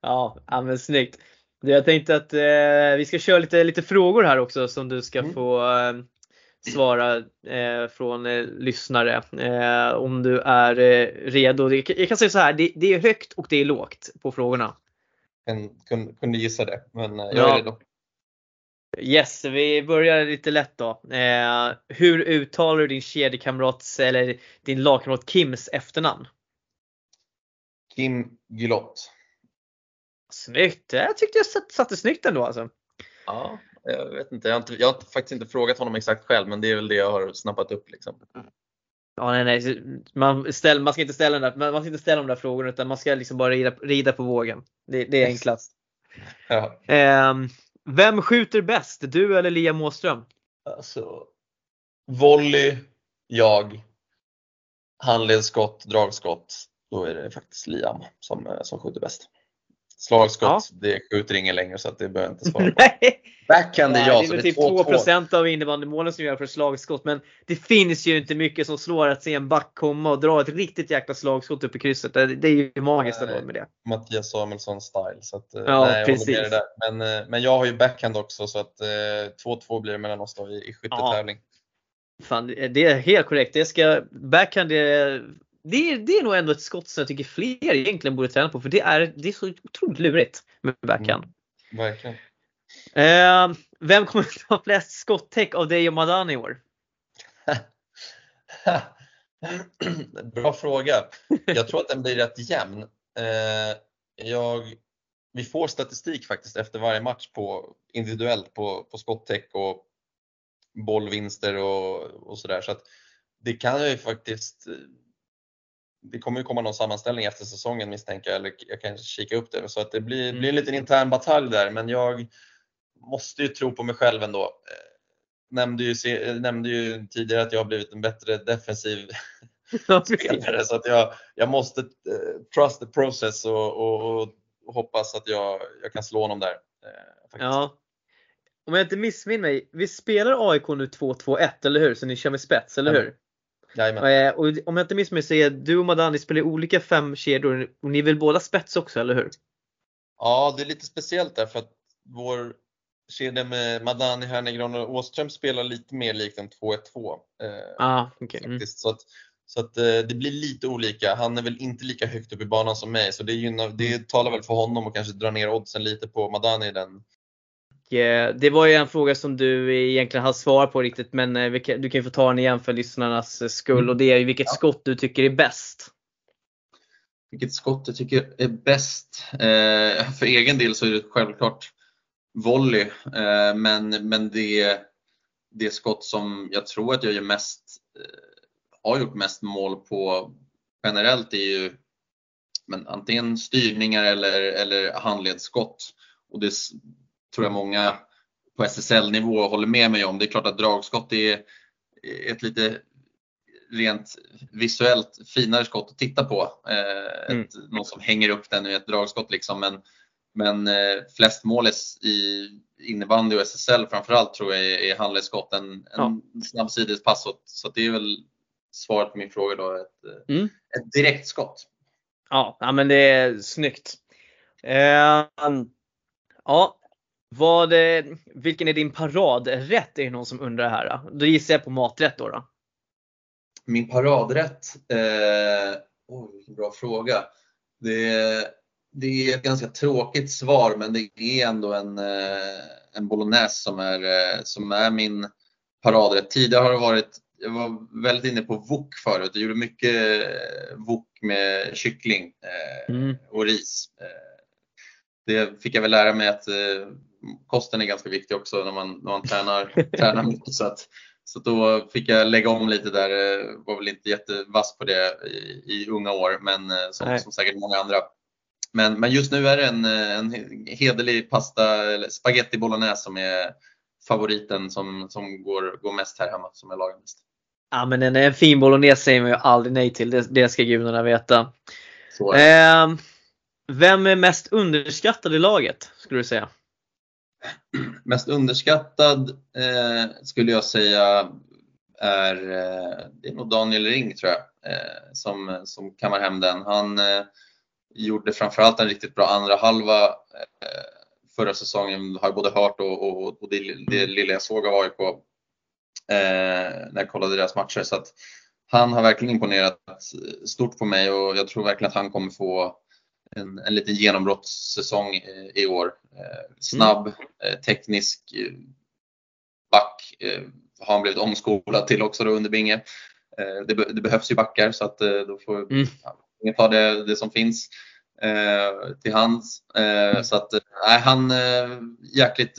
Ja, ja men snyggt. Du, Jag tänkte att eh, vi ska köra lite, lite frågor här också som du ska Mm. få eh, svara eh, från eh, lyssnare. Eh, om du är eh, redo. Det- Jag kan säga så här, det, det är högt och det är lågt på frågorna. Jag kunde, kunde gissa det, men jag Ja. är redo. Yes, vi börjar lite lätt då. Hur uttalar du din kedjekamrats eller din lagkamrat Kims efternamn? Kim Gylott. Snyggt! Jag tyckte jag satt- satte snyggt ändå alltså. Ja, jag vet inte. Jag har, inte, jag har faktiskt inte frågat honom exakt själv, men det är väl det jag har snappat upp. Liksom. Ja, nej, nej. Man, ställ, man ska inte ställa den där, man ska inte ställa de där frågorna utan man ska liksom bara rida, rida på vågen. Det, det är enklast. Ja. Ehm, vem skjuter bäst? Du eller Liam Åström? Alltså, volley, jag. Handledsskott, dragskott. Då är det faktiskt Liam som, eh, som skjuter bäst. Slagskott, det skjuter ingen längre så att det behöver jag inte svara på. Backhand är det jag, är så väl det är typ 2 2-2. av innebandymålen som gör för slagskott. Men det finns ju inte mycket som slår att se en back komma och dra ett riktigt jäkla slagskott upp i krysset. Det, det är ju magiskt ändå med det. Mattias Samuelsson style. Så att, eh, Ja, nej, precis. Men, eh, men jag har ju backhand också så att eh, 2-2 blir det mellan oss då i, i skyttetävling. Fan, det är helt korrekt. Det ska, backhand, det, det, är, det är nog ändå ett skott som jag tycker fler egentligen borde träna på. För det är, det är så otroligt lurigt med backhand. Verkligen. Eh, vem kommer att ta flest skottäck av dig och Madani i år? [laughs] Bra fråga. Jag tror att den blir rätt jämn. Eh, jag, vi får statistik faktiskt efter varje match på, individuellt på, på skottäck och bollvinster och, och sådär. Så att det kan ju faktiskt det kommer ju komma någon sammanställning efter säsongen misstänker jag, eller jag kan kika upp det. Så att det blir, blir en liten intern batalj där, men jag måste ju tro på mig själv ändå. Eh, Nämnde ju, se- nämnde ju tidigare att jag har blivit en bättre defensiv [laughs] spelare så att jag, jag måste eh, trust the process och, och, och hoppas att jag, jag kan slå honom där. eh, faktiskt. Ja. Om jag inte missminner mig, vi spelar AIK nu 2-2-1, eller hur? Så ni kör med spets, eller hur? Jajamän. Eh, Och om jag inte missminner mig så är du och Madani spelar olika fem kedjor och ni vill båda spets också, eller hur? Ja, det är lite speciellt där för att vår kedja med Madani, Hernegren och Åström spelar lite mer likt en 2-1-2. Eh, Ah, okej. Mm. Så, att, så att eh, det blir lite olika. Han är väl inte lika högt upp i banan som mig så det, gynnar, det talar väl för honom och kanske dra ner oddsen lite på Madani i den. Eh, Det var ju en fråga som du egentligen har svar på riktigt men eh, du kan ju få ta den igen för lyssnarnas eh, skull och det är ju vilket skott du tycker är bäst. Vilket skott jag tycker är bäst? För egen del så är det självklart volley, men, men det, det skott som jag tror att jag gör mest, har gjort mest mål på generellt är ju men antingen styrningar eller, eller handledsskott. Och det tror jag många på SSL-nivå håller med mig om. Det är klart att dragskott är ett lite rent visuellt finare skott att titta på. Eh, Mm. ett, någon som hänger upp den i ett dragskott liksom. Men, men eh, flest mål i- innebandy och SSL framförallt tror jag är, är handledsskott. En, en snabb sidledspass. Så, det är väl svaret på min fråga då. Ett, eh, Mm. ett direkt skott. Ja, ja men det är snyggt. Eh, ja, vad, eh, vilken är din paradrätt? Är det någon som undrar här. Då, gissar jag på maträtt då. då. Min paradrätt? Eh, oj, vilken bra fråga. Det, det är ett ganska tråkigt svar men det är ändå en, eh, en bolognese som är, eh, som är min paradrätt. Tidigare har det varit, jag var väldigt inne på wok förut. Jag gjorde mycket wok med kyckling eh, Mm. och ris. Det fick jag väl lära mig att kosten är ganska viktig också när man, när man tränar, [laughs] tränar mycket. Så att, Så då fick jag lägga om lite där, var väl inte jättevass på det i, i unga år men som, som säkert många andra. Men, men just nu är det en, en hederlig pasta, eller spaghetti bolognese som är favoriten som, som går, går mest här hemma, som jag lagar mest. Ja men en, en fin bolognese säger man ju aldrig nej till, det, det ska gudarna veta. Eh, vem är mest underskattad i laget skulle du säga? Mest underskattad eh, skulle jag säga är, eh, det är nog Daniel Ring tror jag, eh, som, som kammar hem den. Han eh, gjorde framförallt en riktigt bra andra halva eh, förra säsongen, har jag både hört och, och, och det, det lilla jag såg av AIK eh, när jag kollade deras matcher. Så att han har verkligen imponerat stort på mig och jag tror verkligen att han kommer få en, en liten genombrottssäsong i, i år. Eh, snabb, eh, teknisk eh, back eh, har han blivit omskolad till också då under Binge. Eh, det, det, behövs ju backar så att då får mm. ja, ta det, det som finns eh, till hands. Eh, så att nej, han eh, jäkligt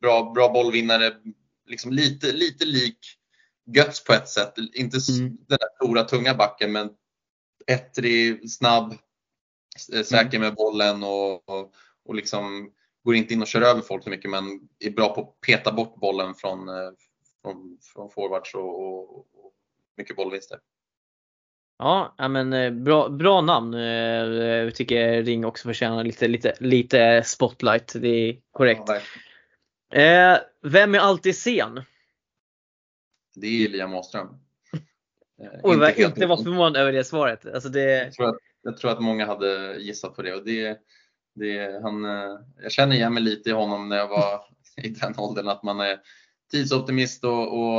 bra, bra bollvinnare. Liksom lite, lite lik Götz på ett sätt. Inte mm. den där stora tunga backen men ettrig, snabb, eh, säker med bollen och, och, och liksom går inte in och kör över folk så mycket men är bra på att peta bort bollen från, eh, från, från forwards och, och, och mycket bollvinster. Ja, men eh, bra, bra namn. Jag tycker Ring också förtjänar lite, lite, lite spotlight. Det är korrekt. Ja, vem är alltid sen? Det är Liam Åström. Oj, vad jag inte var förvånad över det svaret. Alltså det... jag, tror att, jag tror att många hade gissat på det. Och det, det han, eh, jag känner igen mig lite i honom när jag var [laughs] i den åldern att man är tidsoptimist och, och,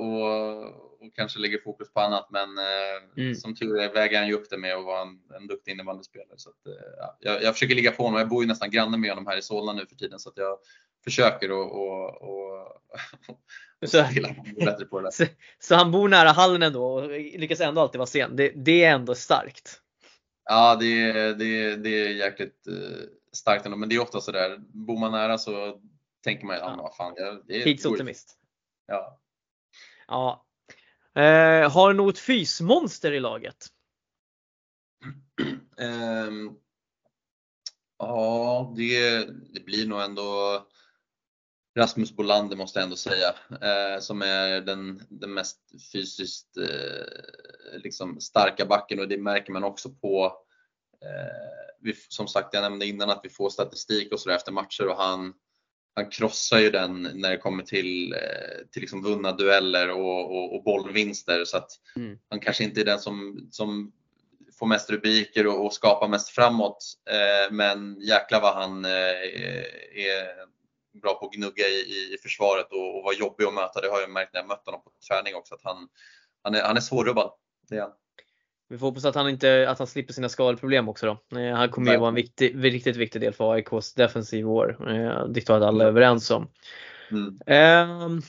och, och kanske lägger fokus på annat. Men eh, mm. som tur är väger han ju upp det med att vara en, en duktig innebandyspelare. Så att, eh, ja, jag, jag försöker ligga på honom. Jag bor ju nästan granne med honom här i Solna nu för tiden så att jag försöker och, och, och, [laughs] och så, bättre på det [laughs] så, så, han bor nära hallen ändå och lyckas ändå alltid vara sen. Det, det är ändå starkt. Ja, det, det, det är jäkligt starkt ändå. Men det är ofta så där, bor man nära så tänker man, ja, men vad fan. Det är Tidsoptimist. Ja. ja. Eh, har du något fysmonster i laget? um, [clears throat] ja, det, det blir nog ändå Rasmus Bolander måste jag ändå säga, eh, som är den, den mest fysiskt eh, liksom starka backen och det märker man också på, eh, vi, som sagt jag nämnde innan att vi får statistik och så efter matcher och han, han krossar ju den när det kommer till, eh, till liksom vunna dueller och, och, och bollvinster så att mm. han kanske inte är den som, som får mest rubriker och, och skapar mest framåt. Eh, men jäkla vad han eh, är bra på att gnugga i, i försvaret och, och vara jobbig att möta. Det har jag märkt när jag mött honom på träning också att han, han, är, han är svårrubbad. Det är han. Vi får hoppas att han, inte, att han slipper sina skadeproblem också då. Eh, han kommer ju vara en viktig, riktigt viktig del för AIKs defensiv år. Eh, det tror jag att alla är överens om. Mm. Eh,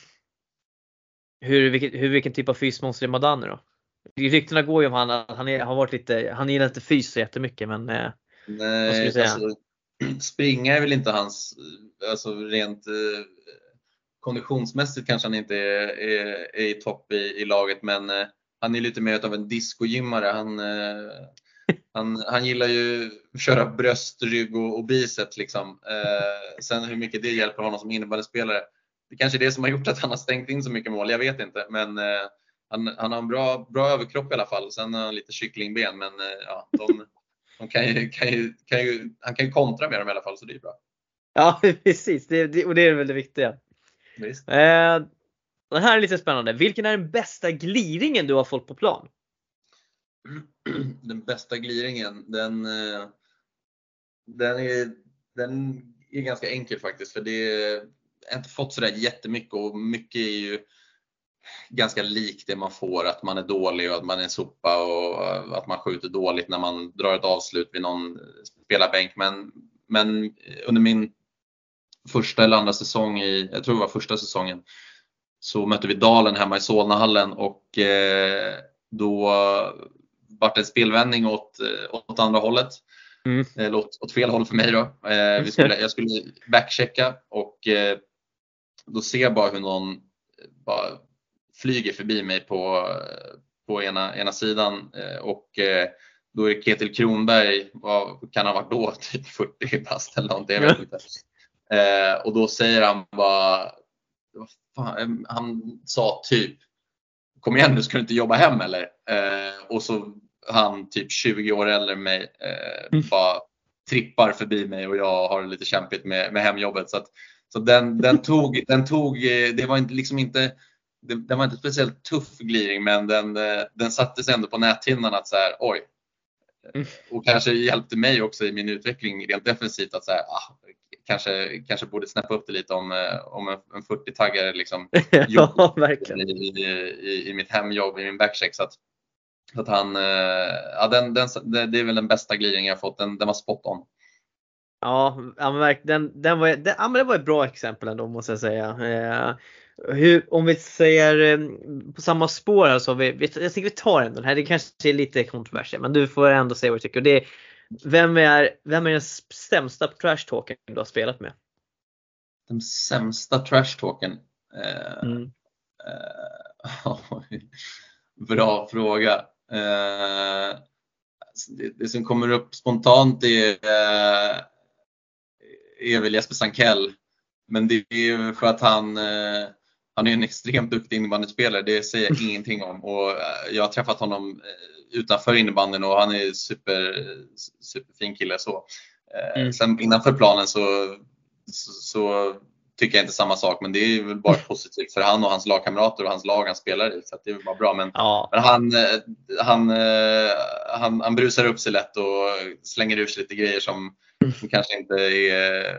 hur, vilket, hur, vilken typ av fysmonster är Madani då? Ryktena går ju om han att han, är, har varit lite, han gillar inte fys så jättemycket men eh, Nej, vad skulle du säga? Alltså, springa är väl inte hans, alltså rent eh, konditionsmässigt kanske han inte är, är, är i topp i, i, laget men han är lite mer av en discogymmare. Han, eh, han, han gillar ju att köra bröst, rygg och, och biceps. Liksom. Eh, sen hur mycket det hjälper honom som innebandyspelare, det kanske är det som har gjort att han har stängt in så mycket mål, jag vet inte. Men eh, han, han har en bra, bra överkropp i alla fall. Sen har han lite kycklingben men eh, ja, de, de kan ju, kan ju, kan ju, han kan ju kontra med dem i alla fall så det är bra. Ja [laughs] precis, det, det, och det är väl det viktiga. Visst. Den här är lite spännande. Vilken är den bästa gliringen du har fått på plan? [clears throat] Den bästa gliringen, den, eh, den, är, den är ganska enkel faktiskt för det jag har inte fått sådär jättemycket och mycket är ju ganska likt det man får, att man är dålig och att man är sopa och att man skjuter dåligt när man drar ett avslut vid någon spelarbänk. Men, men under min första eller andra säsong, i, jag tror det var första säsongen, så mötte vi Dalen hemma i Solnahallen och eh, då vart det en spelvändning åt, åt andra hållet. Mm. Eller åt, åt, fel håll för mig då. Eh, vi skulle, jag skulle backchecka och eh, då ser jag bara hur någon bara flyger förbi mig på, på ena, ena sidan och då är Ketil Kronberg, vad kan han ha varit då, [laughs] typ 40 bast eller någonting, jag vet inte. Eh, och då säger han bara, fan, han sa typ, kom igen nu ska du inte jobba hem eller? Eh, och så han typ 20 år äldre än mig eh, mm. bara trippar förbi mig och jag har lite kämpigt med, med hemjobbet. Så, att, så den, den, [laughs] tog, den tog, eh, det var inte, liksom inte det, den var inte speciellt tuff gliring men den, eh, den sattes ändå på näthinnan att så här, oj. Mm. Och kanske hjälpte mig också i min utveckling rent defensivt att så här, ah, kanske, kanske borde snäppa upp det lite om, eh, om en, en 40-taggare liksom [laughs] ja, verkligen. I, i, i, mitt hemjobb, i min backcheck. Så att, så att han, ja, den, den, det är väl den bästa gliringen jag fått, den, den var spot on. Ja, den, den var, den, ja, men det var ett bra exempel ändå måste jag säga. Eh, hur, om vi säger eh, på samma spår här så vi, jag tänker vi tar den här, det kanske är lite kontroversiellt men du får ändå säga vad du tycker. Det är, vem, är, vem är den sämsta trash-talken du har spelat med? Den sämsta trash-talken? Eh, mm. eh, [laughs] bra fråga. Eh, det, det, som kommer upp spontant är eh, är väl Jesper Sankell. Men det är för att han, eh, han är en extremt duktig innebandyspelare, det säger jag ingenting om. Och eh, jag har träffat honom eh, utanför innebandyn och han är super, superfin kille. Så. Mm. Sen innanför planen så, så, så, tycker jag inte samma sak men det är väl bara [laughs] positivt för han och hans lagkamrater och hans lag han spelar i. Så det är väl bara bra. Men, ja. men han, han, han, han brusar upp sig lätt och slänger ur sig lite grejer som som kanske inte är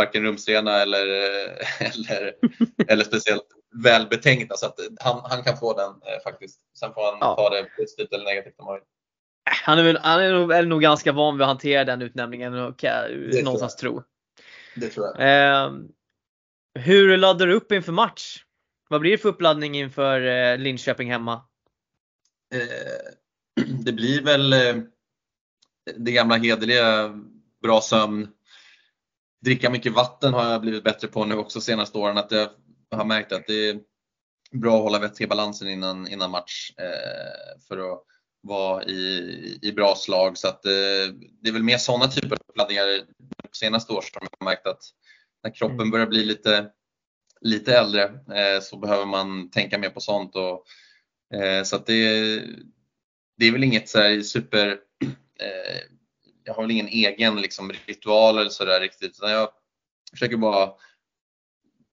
varken rumsrena eller, [laughs] eller, eller speciellt välbetänkta. Så att han, han kan få den eh, faktiskt. Sen får han ja. ta det positivt eller negativt om han vill. Han är, väl, han är nog, är nog ganska van vid att hantera den utnämningen och kan någonstans tro. Det tror jag. Eh, hur laddar du upp inför match? Vad blir det för uppladdning inför eh, Linköping hemma? Eh, [clears throat] det blir väl eh, det gamla hederliga bra sömn. Dricka mycket vatten har jag blivit bättre på nu också senaste åren. Att jag har märkt att det är bra att hålla vätskebalansen innan, innan match eh, för att vara i, i bra slag. Så att, eh, det är väl mer sådana typer av uppladdningar senaste år som jag har märkt att när kroppen mm. börjar bli lite, lite äldre eh, så behöver man tänka mer på sånt. Och, eh, så att det, det är väl inget så super [clears throat] eh, jag har väl ingen egen liksom, ritual eller sådär riktigt. Utan jag försöker bara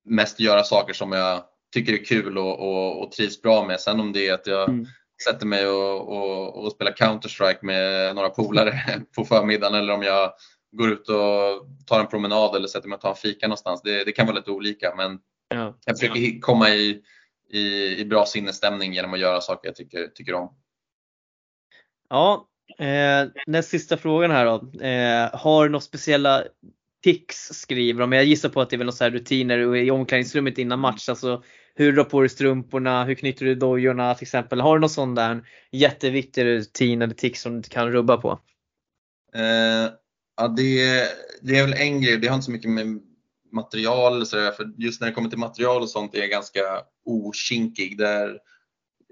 mest göra saker som jag tycker är kul och, och, och trivs bra med. Sen om det är att jag mm. sätter mig och, och, och spelar Counter-Strike med några polare [laughs] på förmiddagen eller om jag går ut och tar en promenad eller sätter mig och tar en fika någonstans. Det, det kan vara lite olika men ja. jag försöker komma i, i, i bra sinnesstämning genom att göra saker jag tycker, tycker om. Ja, Eh, näst sista frågan här då. Eh, har du några speciella tics skriver de. Jag gissar på att det är väl några rutiner i omklädningsrummet innan match. Alltså hur du drar på dig strumporna, hur knyter du dojorna till exempel. Har du någon sån där jätteviktig rutin eller tics som du kan rubba på? Eh, ja, det, det är väl en grej. Det har inte så mycket med material så där, för just när det kommer till material och sånt är jag ganska okinkig. Där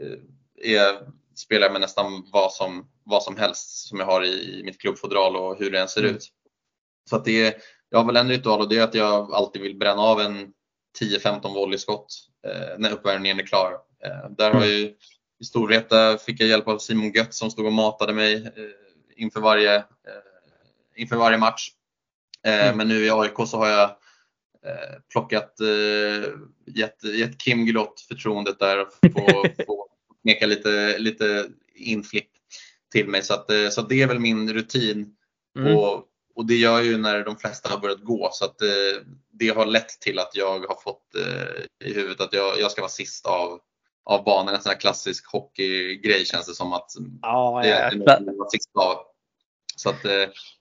eh, är, spelar jag med nästan vad som vad som helst som jag har i, mitt klubbfodral och hur det än ser mm. ut. Så att det är, jag har väl en ritual och det är att jag alltid vill bränna av en 10-15 volleyskott eh, när uppvärmningen är klar. Eh, där har jag ju, i Storvreta fick jag hjälp av Simon Gött som stod och matade mig eh, inför, varje, eh, inför varje match. Eh, mm. Men nu i AIK så har jag eh, plockat, eh, gett, gett Kim Glott förtroendet där och få, [laughs] få kneka lite, lite inflipp till mig. Så, att, eh, så det är väl min rutin. Mm. Och, och det gör ju när de flesta har börjat gå. Så att eh, det har lett till att jag har fått eh, i huvudet att jag, jag ska vara sist av, av banan. En sån här klassisk hockeygrej känns det som att oh, det, är vara sist av. Så att,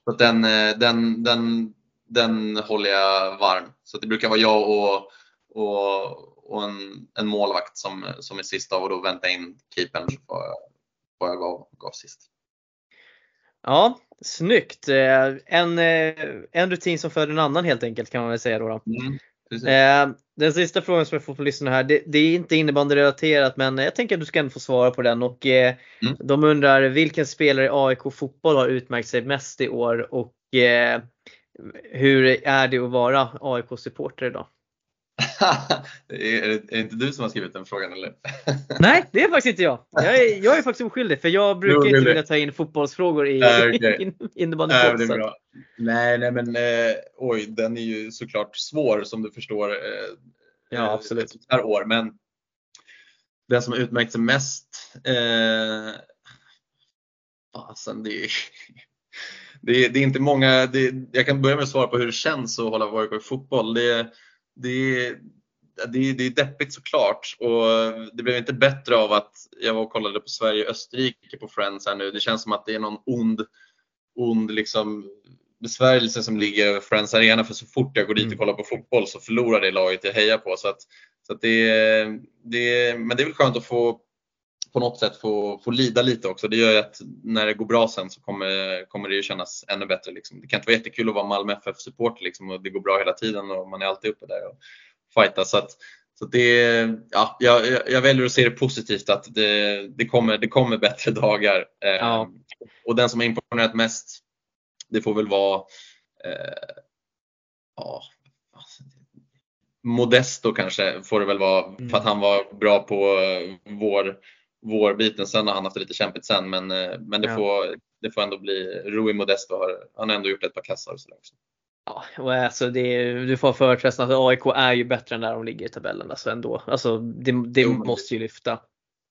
så att den, den, den, den håller jag varm. Så det brukar vara jag och, och, och en, en målvakt som, som är sist av och då vänta in keepern så får jag, vad jag gav, gav sist. Ja, snyggt! Eh, en, eh, en rutin som föder en annan helt enkelt kan man väl säga då. då. Mm. Eh, den sista frågan som jag får från lyssnarna här, det, det är inte innebandyrelaterat men jag tänker att du ska ändå få svara på den. Och, Mm. De undrar vilken spelare i AIK fotboll har utmärkt sig mest i år och hur är det att vara AIK-supporter idag? [laughs] är, det, är det inte du som har skrivit den frågan eller? [laughs] Nej, det är faktiskt inte jag. Jag är, jag är faktiskt oskyldig för jag brukar inte vilja ta in fotbollsfrågor i okej. [laughs] okay. Nej, innebandypodd. Nej, nej men eh, oj, den är ju såklart svår som du förstår. Eh, Ja, eh, absolut. Här år. Men den som utmärkt sig mest. Eh, fasen, det är, det, är, det är inte många. Det, jag kan börja med att svara på hur det känns att hålla AIK i fotboll. Det, det, det, det är deppigt såklart och det blev inte bättre av att jag var och kollade på Sverige-Österrike på Friends här nu. Det känns som att det är någon ond, ond liksom besvärjelse som ligger över Friends Arena för så fort jag går dit och Mm. kollar på fotboll så förlorar det laget jag hejar på. Så att, så att det, det, men det är väl skönt att få på något sätt få, få lida lite också. Det gör ju att när det går bra sen så kommer, kommer det ju kännas ännu bättre. Liksom. Det kan inte vara jättekul att vara Malmö FF-supporter liksom, och det går bra hela tiden och man är alltid uppe där och fightar. Så att, så det, ja, jag, jag- väljer att se det positivt att det, det, kommer, det kommer bättre [laughs] dagar. Eh, Ja. Och den som har imponerat mest, det får väl vara eh, ja, Modesto kanske får det väl vara Mm. för att han var bra på vår, vårbiten. Sen har han haft det lite kämpigt sen men, eh, men det, Ja. får, det får ändå bli Rui Modesto. Har, han har ändå gjort ett par kassar och sådär också. Ja, och alltså det du får företrädelsen att AIK är ju bättre än där de ligger i tabellen. Alltså ändå. Alltså det, det Jo, måste ju lyfta.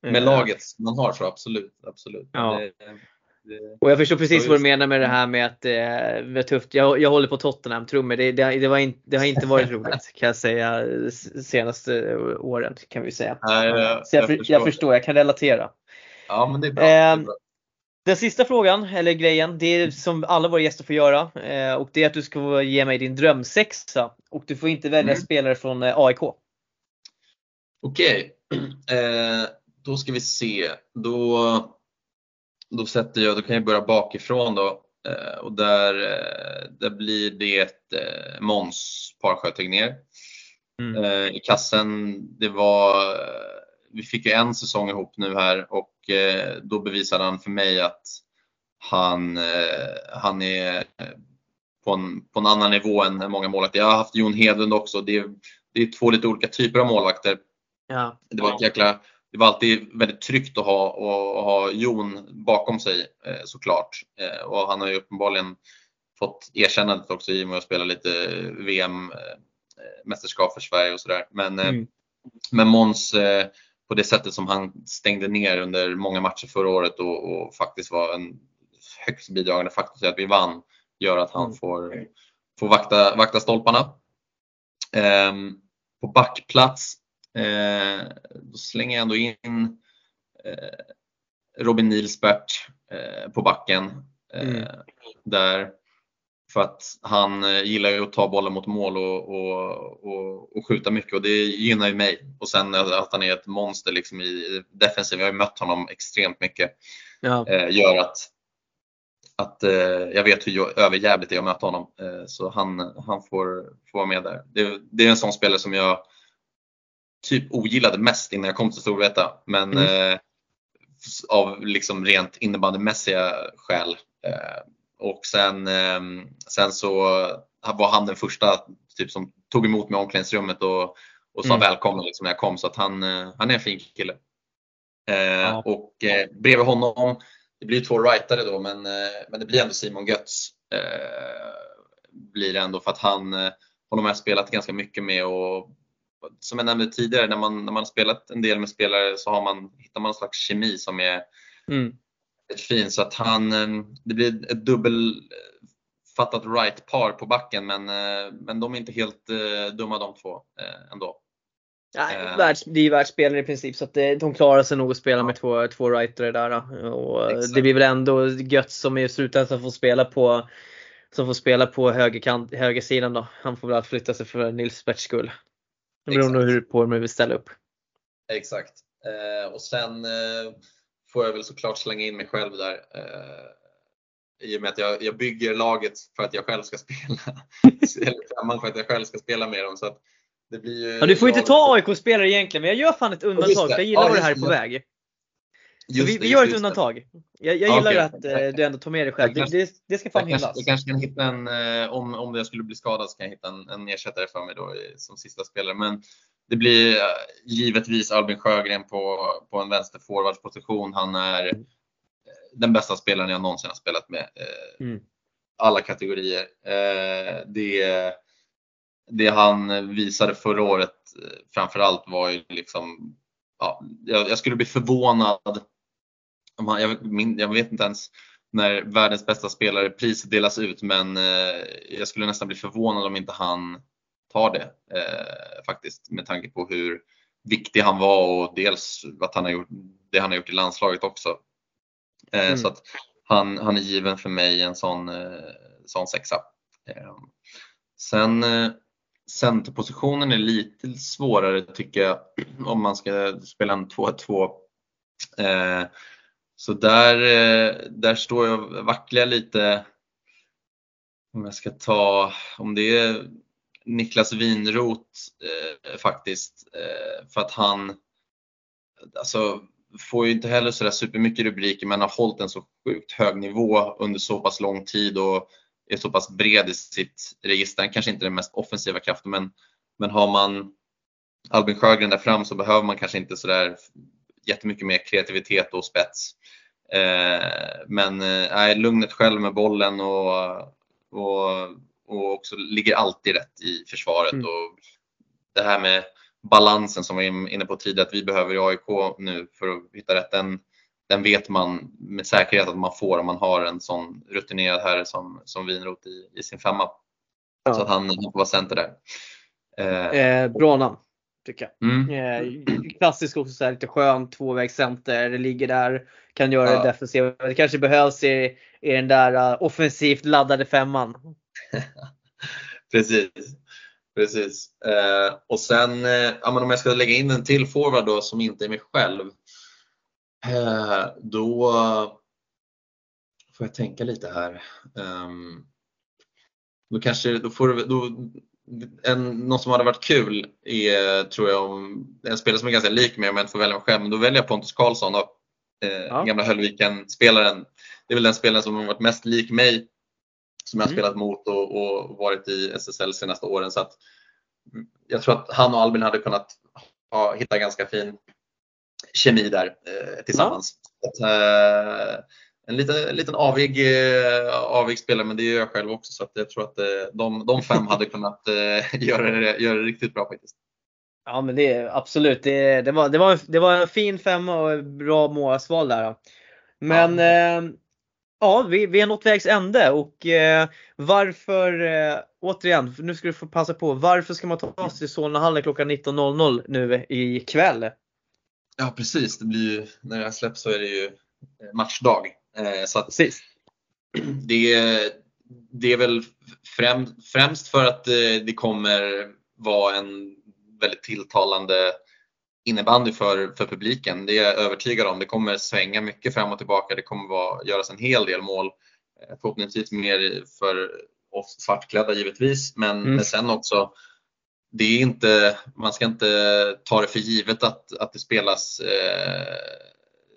Med Eh, laget man har så absolut. absolut. Ja. Det, Och jag förstår precis vad du menar med det här med att eh, det är tufft. Jag, jag håller på Tottenham, tro mig. Det, det, det, var in, det har inte varit roligt kan jag säga senaste åren kan vi säga. nej, jag, Så jag, för, jag förstår, jag kan relatera. Ja men det är bra. bra. Den sista frågan, eller grejen, det är som alla våra gäster får göra. Eh, och det är att du ska ge mig din drömsexa. Och du får inte välja Mm. spelare från eh, AIK. Okej, [clears throat] eh, då ska vi se. Då, då sätter jag, då kan jag börja bakifrån då. Eh, och där, eh, där blir det eh, Måns Parsjö Tegnér. Mm. Eh, I kassen, det var, vi fick ju en säsong ihop nu här och då bevisade han för mig att han, han är på en, på en annan nivå än många målvakter. Jag har haft Jon Hedlund också. Det är, det är två lite olika typer av målvakter. Ja. Det var, ett jäkla, det var alltid väldigt tryggt att ha, och, och ha Jon bakom sig eh, såklart. Eh, och han har ju uppenbarligen fått erkännandet också i och med att spela lite VM-mästerskap för Sverige och sådär. Men, eh, Mm. men Måns, eh, på det sättet som han stängde ner under många matcher förra året och, och faktiskt var en högst bidragande faktor till att vi vann, gör att han Mm. får, får vakta, vakta stolparna. Ehm, på backplats Eh, då slänger jag ändå in eh, Robin Nilsbert eh, på backen. Eh, Mm. Där. För att han gillar ju att ta bollen mot mål och, och, och, och skjuta mycket och det gynnar ju mig. Och sen att han är ett monster liksom i defensiven. Jag har ju mött honom extremt mycket. Ja. Gör att, att jag vet hur överjävligt det är att möta honom. Så han, han får, får vara med där. Det, det är en sån spelare som jag typ ogillade mest innan jag kom till Storvreta. Men Mm. eh, av liksom rent innebandymässiga skäl. Eh, och sen, eh, sen så var han den första typ, som tog emot mig i omklädningsrummet och, och sa Mm. välkommen liksom, när jag kom. Så att han, eh, han är en fin kille. Eh, Ja. Och eh, bredvid honom, det blir två rightare då, men, eh, men det blir ändå Simon Götz. Blir det ändå för att han, honom har jag spelat ganska mycket med och som jag nämnde tidigare, när man, när man har spelat en del med spelare så har man, hittar man en slags kemi som är Mm. rätt fin. Så att han, eh, det blir ett dubbelfattat right-par på backen men, eh, men de är inte helt eh, dumma de två ändå. Nej, det är ju världsspelare i princip så att de klarar sig nog att spela med två, två rightare där. Och Exakt. det blir väl ändå gött som i slutändan får spela på som får spela på högerkant, högersidan då. Han får väl flytta sig för Nils Berts skull. Det beror nog hur på hur man vill ställa upp. Exakt. Eh, och sen eh, får jag väl såklart slänga in mig själv där. Eh, I och med att jag, jag bygger laget för att jag själv ska [laughs] spela. Eller femman för att jag själv ska spela med dem. Så att det blir ju, Ja, du får inte ta AIK-spelare egentligen, men jag gör fan ett undantag. för jag gillar Ja, vad det här är på väg. Just vi, vi gör ett undantag. Jag, jag Ja, gillar okej. att eh, du ändå tar med dig själv. Kanske- det, det ska fan Jag hyllas. jag kanske kan hitta en, eh, om, om jag skulle bli skadad så kan jag hitta en, en ersättare för mig då som sista spelare. Men det blir eh, givetvis Albin Sjögren på, på en vänsterforwardsposition. Han är eh, den bästa spelaren jag någonsin har spelat med. Eh, Mm. Alla kategorier. Eh, det, det han visade förra året framförallt var ju liksom, ja, jag, jag skulle bli förvånad jag, vet inte ens när världens bästa spelare priset delas ut men eh, jag skulle nästan bli förvånad om inte han tar det eh, faktiskt med tanke på hur viktig han var och dels vad han har gjort, det han har gjort i landslaget också. Eh, Mm. Så att han, han är given för mig en sån, sån sexa. Sen centerpositionen är lite svårare tycker jag om man ska spela en 2-2. Eh, så där, eh, där står jag och vacklar lite om jag ska ta, om det är Niklas Winroth eh, faktiskt. Eh, för att han alltså, får ju inte heller sådär supermycket rubriker men har hållit en så sjukt hög nivå under så pass lång tid och är så pass bred i sitt register. Han kanske inte är den mest offensiva kraften men, men har man Albin Sjögren där fram så behöver man kanske inte sådär jättemycket mer kreativitet och spets. Eh, men eh, nej, lugnet själv med bollen och, och, och också ligger alltid rätt i försvaret. Mm. Och det här med balansen som vi var inne på tidigare att vi behöver i AIK nu för att hitta rätt. Den, den vet man med säkerhet att man får om man har en sån rutinerad herre som, som Winroth i, i sin femma. Ja. Så att han, han får vara center där. Eh, Eh, bra namn, tycker jag. mm. Eh, klassisk också, så här, lite skön tvåvägscenter. Ligger där, kan göra Ja. det defensivt. Det kanske behövs i, i den där uh, offensivt laddade femman. [laughs] Precis. Precis. Eh, och sen eh, ja, men om jag ska lägga in en till forward då som inte är mig själv. Eh, då får jag tänka lite här. Ehm, då kanske, då får du, då, en, något som hade varit kul är, tror jag, om en spelare som är ganska lik mig om jag inte får välja mig själv, men då väljer jag Pontus Karlsson då. Eh, Ja. Gamla Höllviken-spelaren. Det är väl den spelaren som har varit mest lik mig som jag har Mm. spelat mot och, och varit i SSL senaste åren. Så att, jag tror att han och Albin hade kunnat ha, hitta ganska fin kemi där eh, tillsammans. Att, eh, en liten, en liten avig, eh, avig spelare, men det gör jag själv också. Så att jag tror att eh, de, de fem hade kunnat [laughs] eh, göra, det, göra det riktigt bra faktiskt. Ja men det är absolut. Det, det, var, det, var, det var en fin femma och bra målsval där. Men Ja. eh, ja, vi, vi har nått vägs ände och eh, varför, eh, återigen, nu ska du få passa på. Varför ska man ta sig till Solnahallen klockan 19.00 nu ikväll? Ja precis, det blir ju, när det här släpps så är det ju matchdag. Eh, så att Precis. det, är- det är väl främst, främst för att eh, det kommer vara en väldigt tilltalande innebandy för, för publiken. Det är jag övertygad om. Det kommer svänga mycket fram och tillbaka. Det kommer vara, göras en hel del mål. Eh, Förhoppningsvis mer för oss svartklädda givetvis, men, Mm. men sen också det är inte, man ska inte ta det för givet att, att det spelas eh,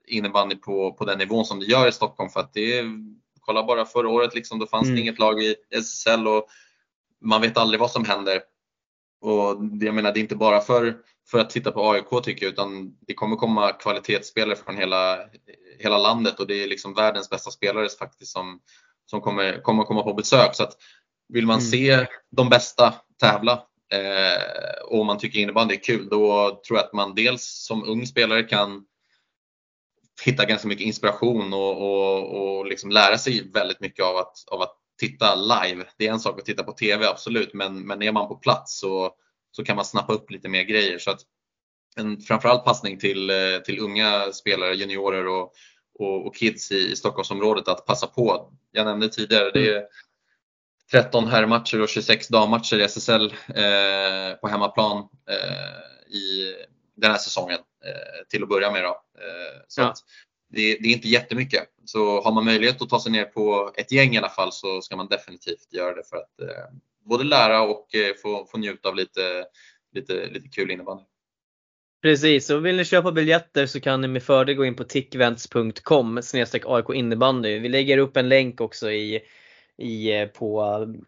innebandy på, på den nivån som det gör i Stockholm. För att det kolla bara förra året, liksom, då fanns Mm. det inget lag i SSL och man vet aldrig vad som händer. Och det, jag menar, det är inte bara för, för att titta på AIK tycker jag, utan det kommer komma kvalitetsspelare från hela, hela landet och det är liksom världens bästa spelare faktiskt som, som kommer, kommer komma på besök. Så att vill man Mm. se de bästa tävla eh, och man tycker innebandy är kul, då tror jag att man dels som ung spelare kan hitta ganska mycket inspiration och, och, och liksom lära sig väldigt mycket av att, av att titta live. Det är en sak att titta på TV, absolut, men, men är man på plats så, så kan man snappa upp lite mer grejer. Så att en framförallt passning till, eh, till unga spelare, juniorer och, och, och kids i, i Stockholmsområdet att passa på. Jag nämnde tidigare, det är 13 herrmatcher och 26 dammatcher i SSL eh, på hemmaplan eh, i den här säsongen till att börja med. Då. Eh, så Ja. det, det är inte jättemycket. Så har man möjlighet att ta sig ner på ett gäng i alla fall så ska man definitivt göra det för att eh, både lära och eh, få, få njuta av lite, lite, lite kul innebandy. Precis, och vill ni köpa biljetter så kan ni med fördel gå in på tickvents.com AIK innebandy. Vi lägger upp en länk också i, i, på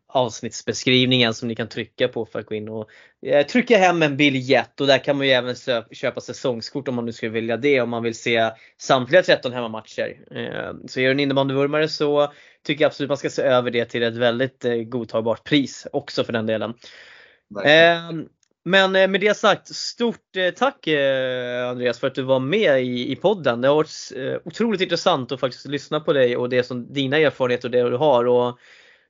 avsnittsbeskrivningen som ni kan trycka på för att gå in och eh, trycka hem en biljett och där kan man ju även köpa säsongskort om man nu skulle vilja det om man vill se samtliga 13 hemmamatcher. Eh, så är du en innebandyvurmare så tycker jag absolut man ska se över det till ett väldigt eh, godtagbart pris också för den delen. Men eh, med det sagt, stort eh, tack eh, Andreas för att du var med i, i podden. Det har varit otroligt intressant att faktiskt lyssna på dig och det som dina erfarenheter och det du har. Och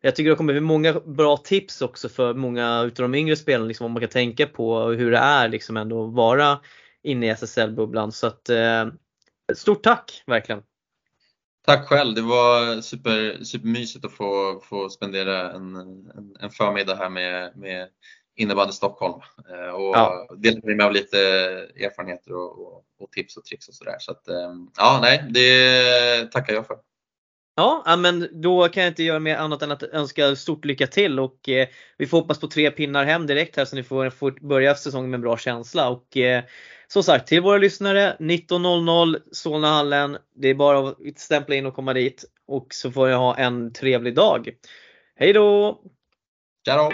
jag tycker det har kommit många bra tips också för många utav de yngre spelarna, liksom, vad man kan tänka på och hur det är liksom ändå att vara inne i SSL-bubblan. Så att, stort tack verkligen! Tack själv! Det var super, supermysigt att få, få spendera en, en, en förmiddag här med, med innebandy Stockholm eh, och ja. delar med mig av lite erfarenheter och, och, och tips och tricks och sådär. Så att, eh, ja, nej, det tackar jag för. Ja, men då kan jag inte göra mer annat än att önska stort lycka till och eh, vi får hoppas på tre pinnar hem direkt här så ni får, får börja säsongen med en bra känsla. Och eh, som sagt, till våra lyssnare 19.00 Solnahallen. Det är bara att stämpla in och komma dit och så får jag ha en trevlig dag. Hej då! Ciao!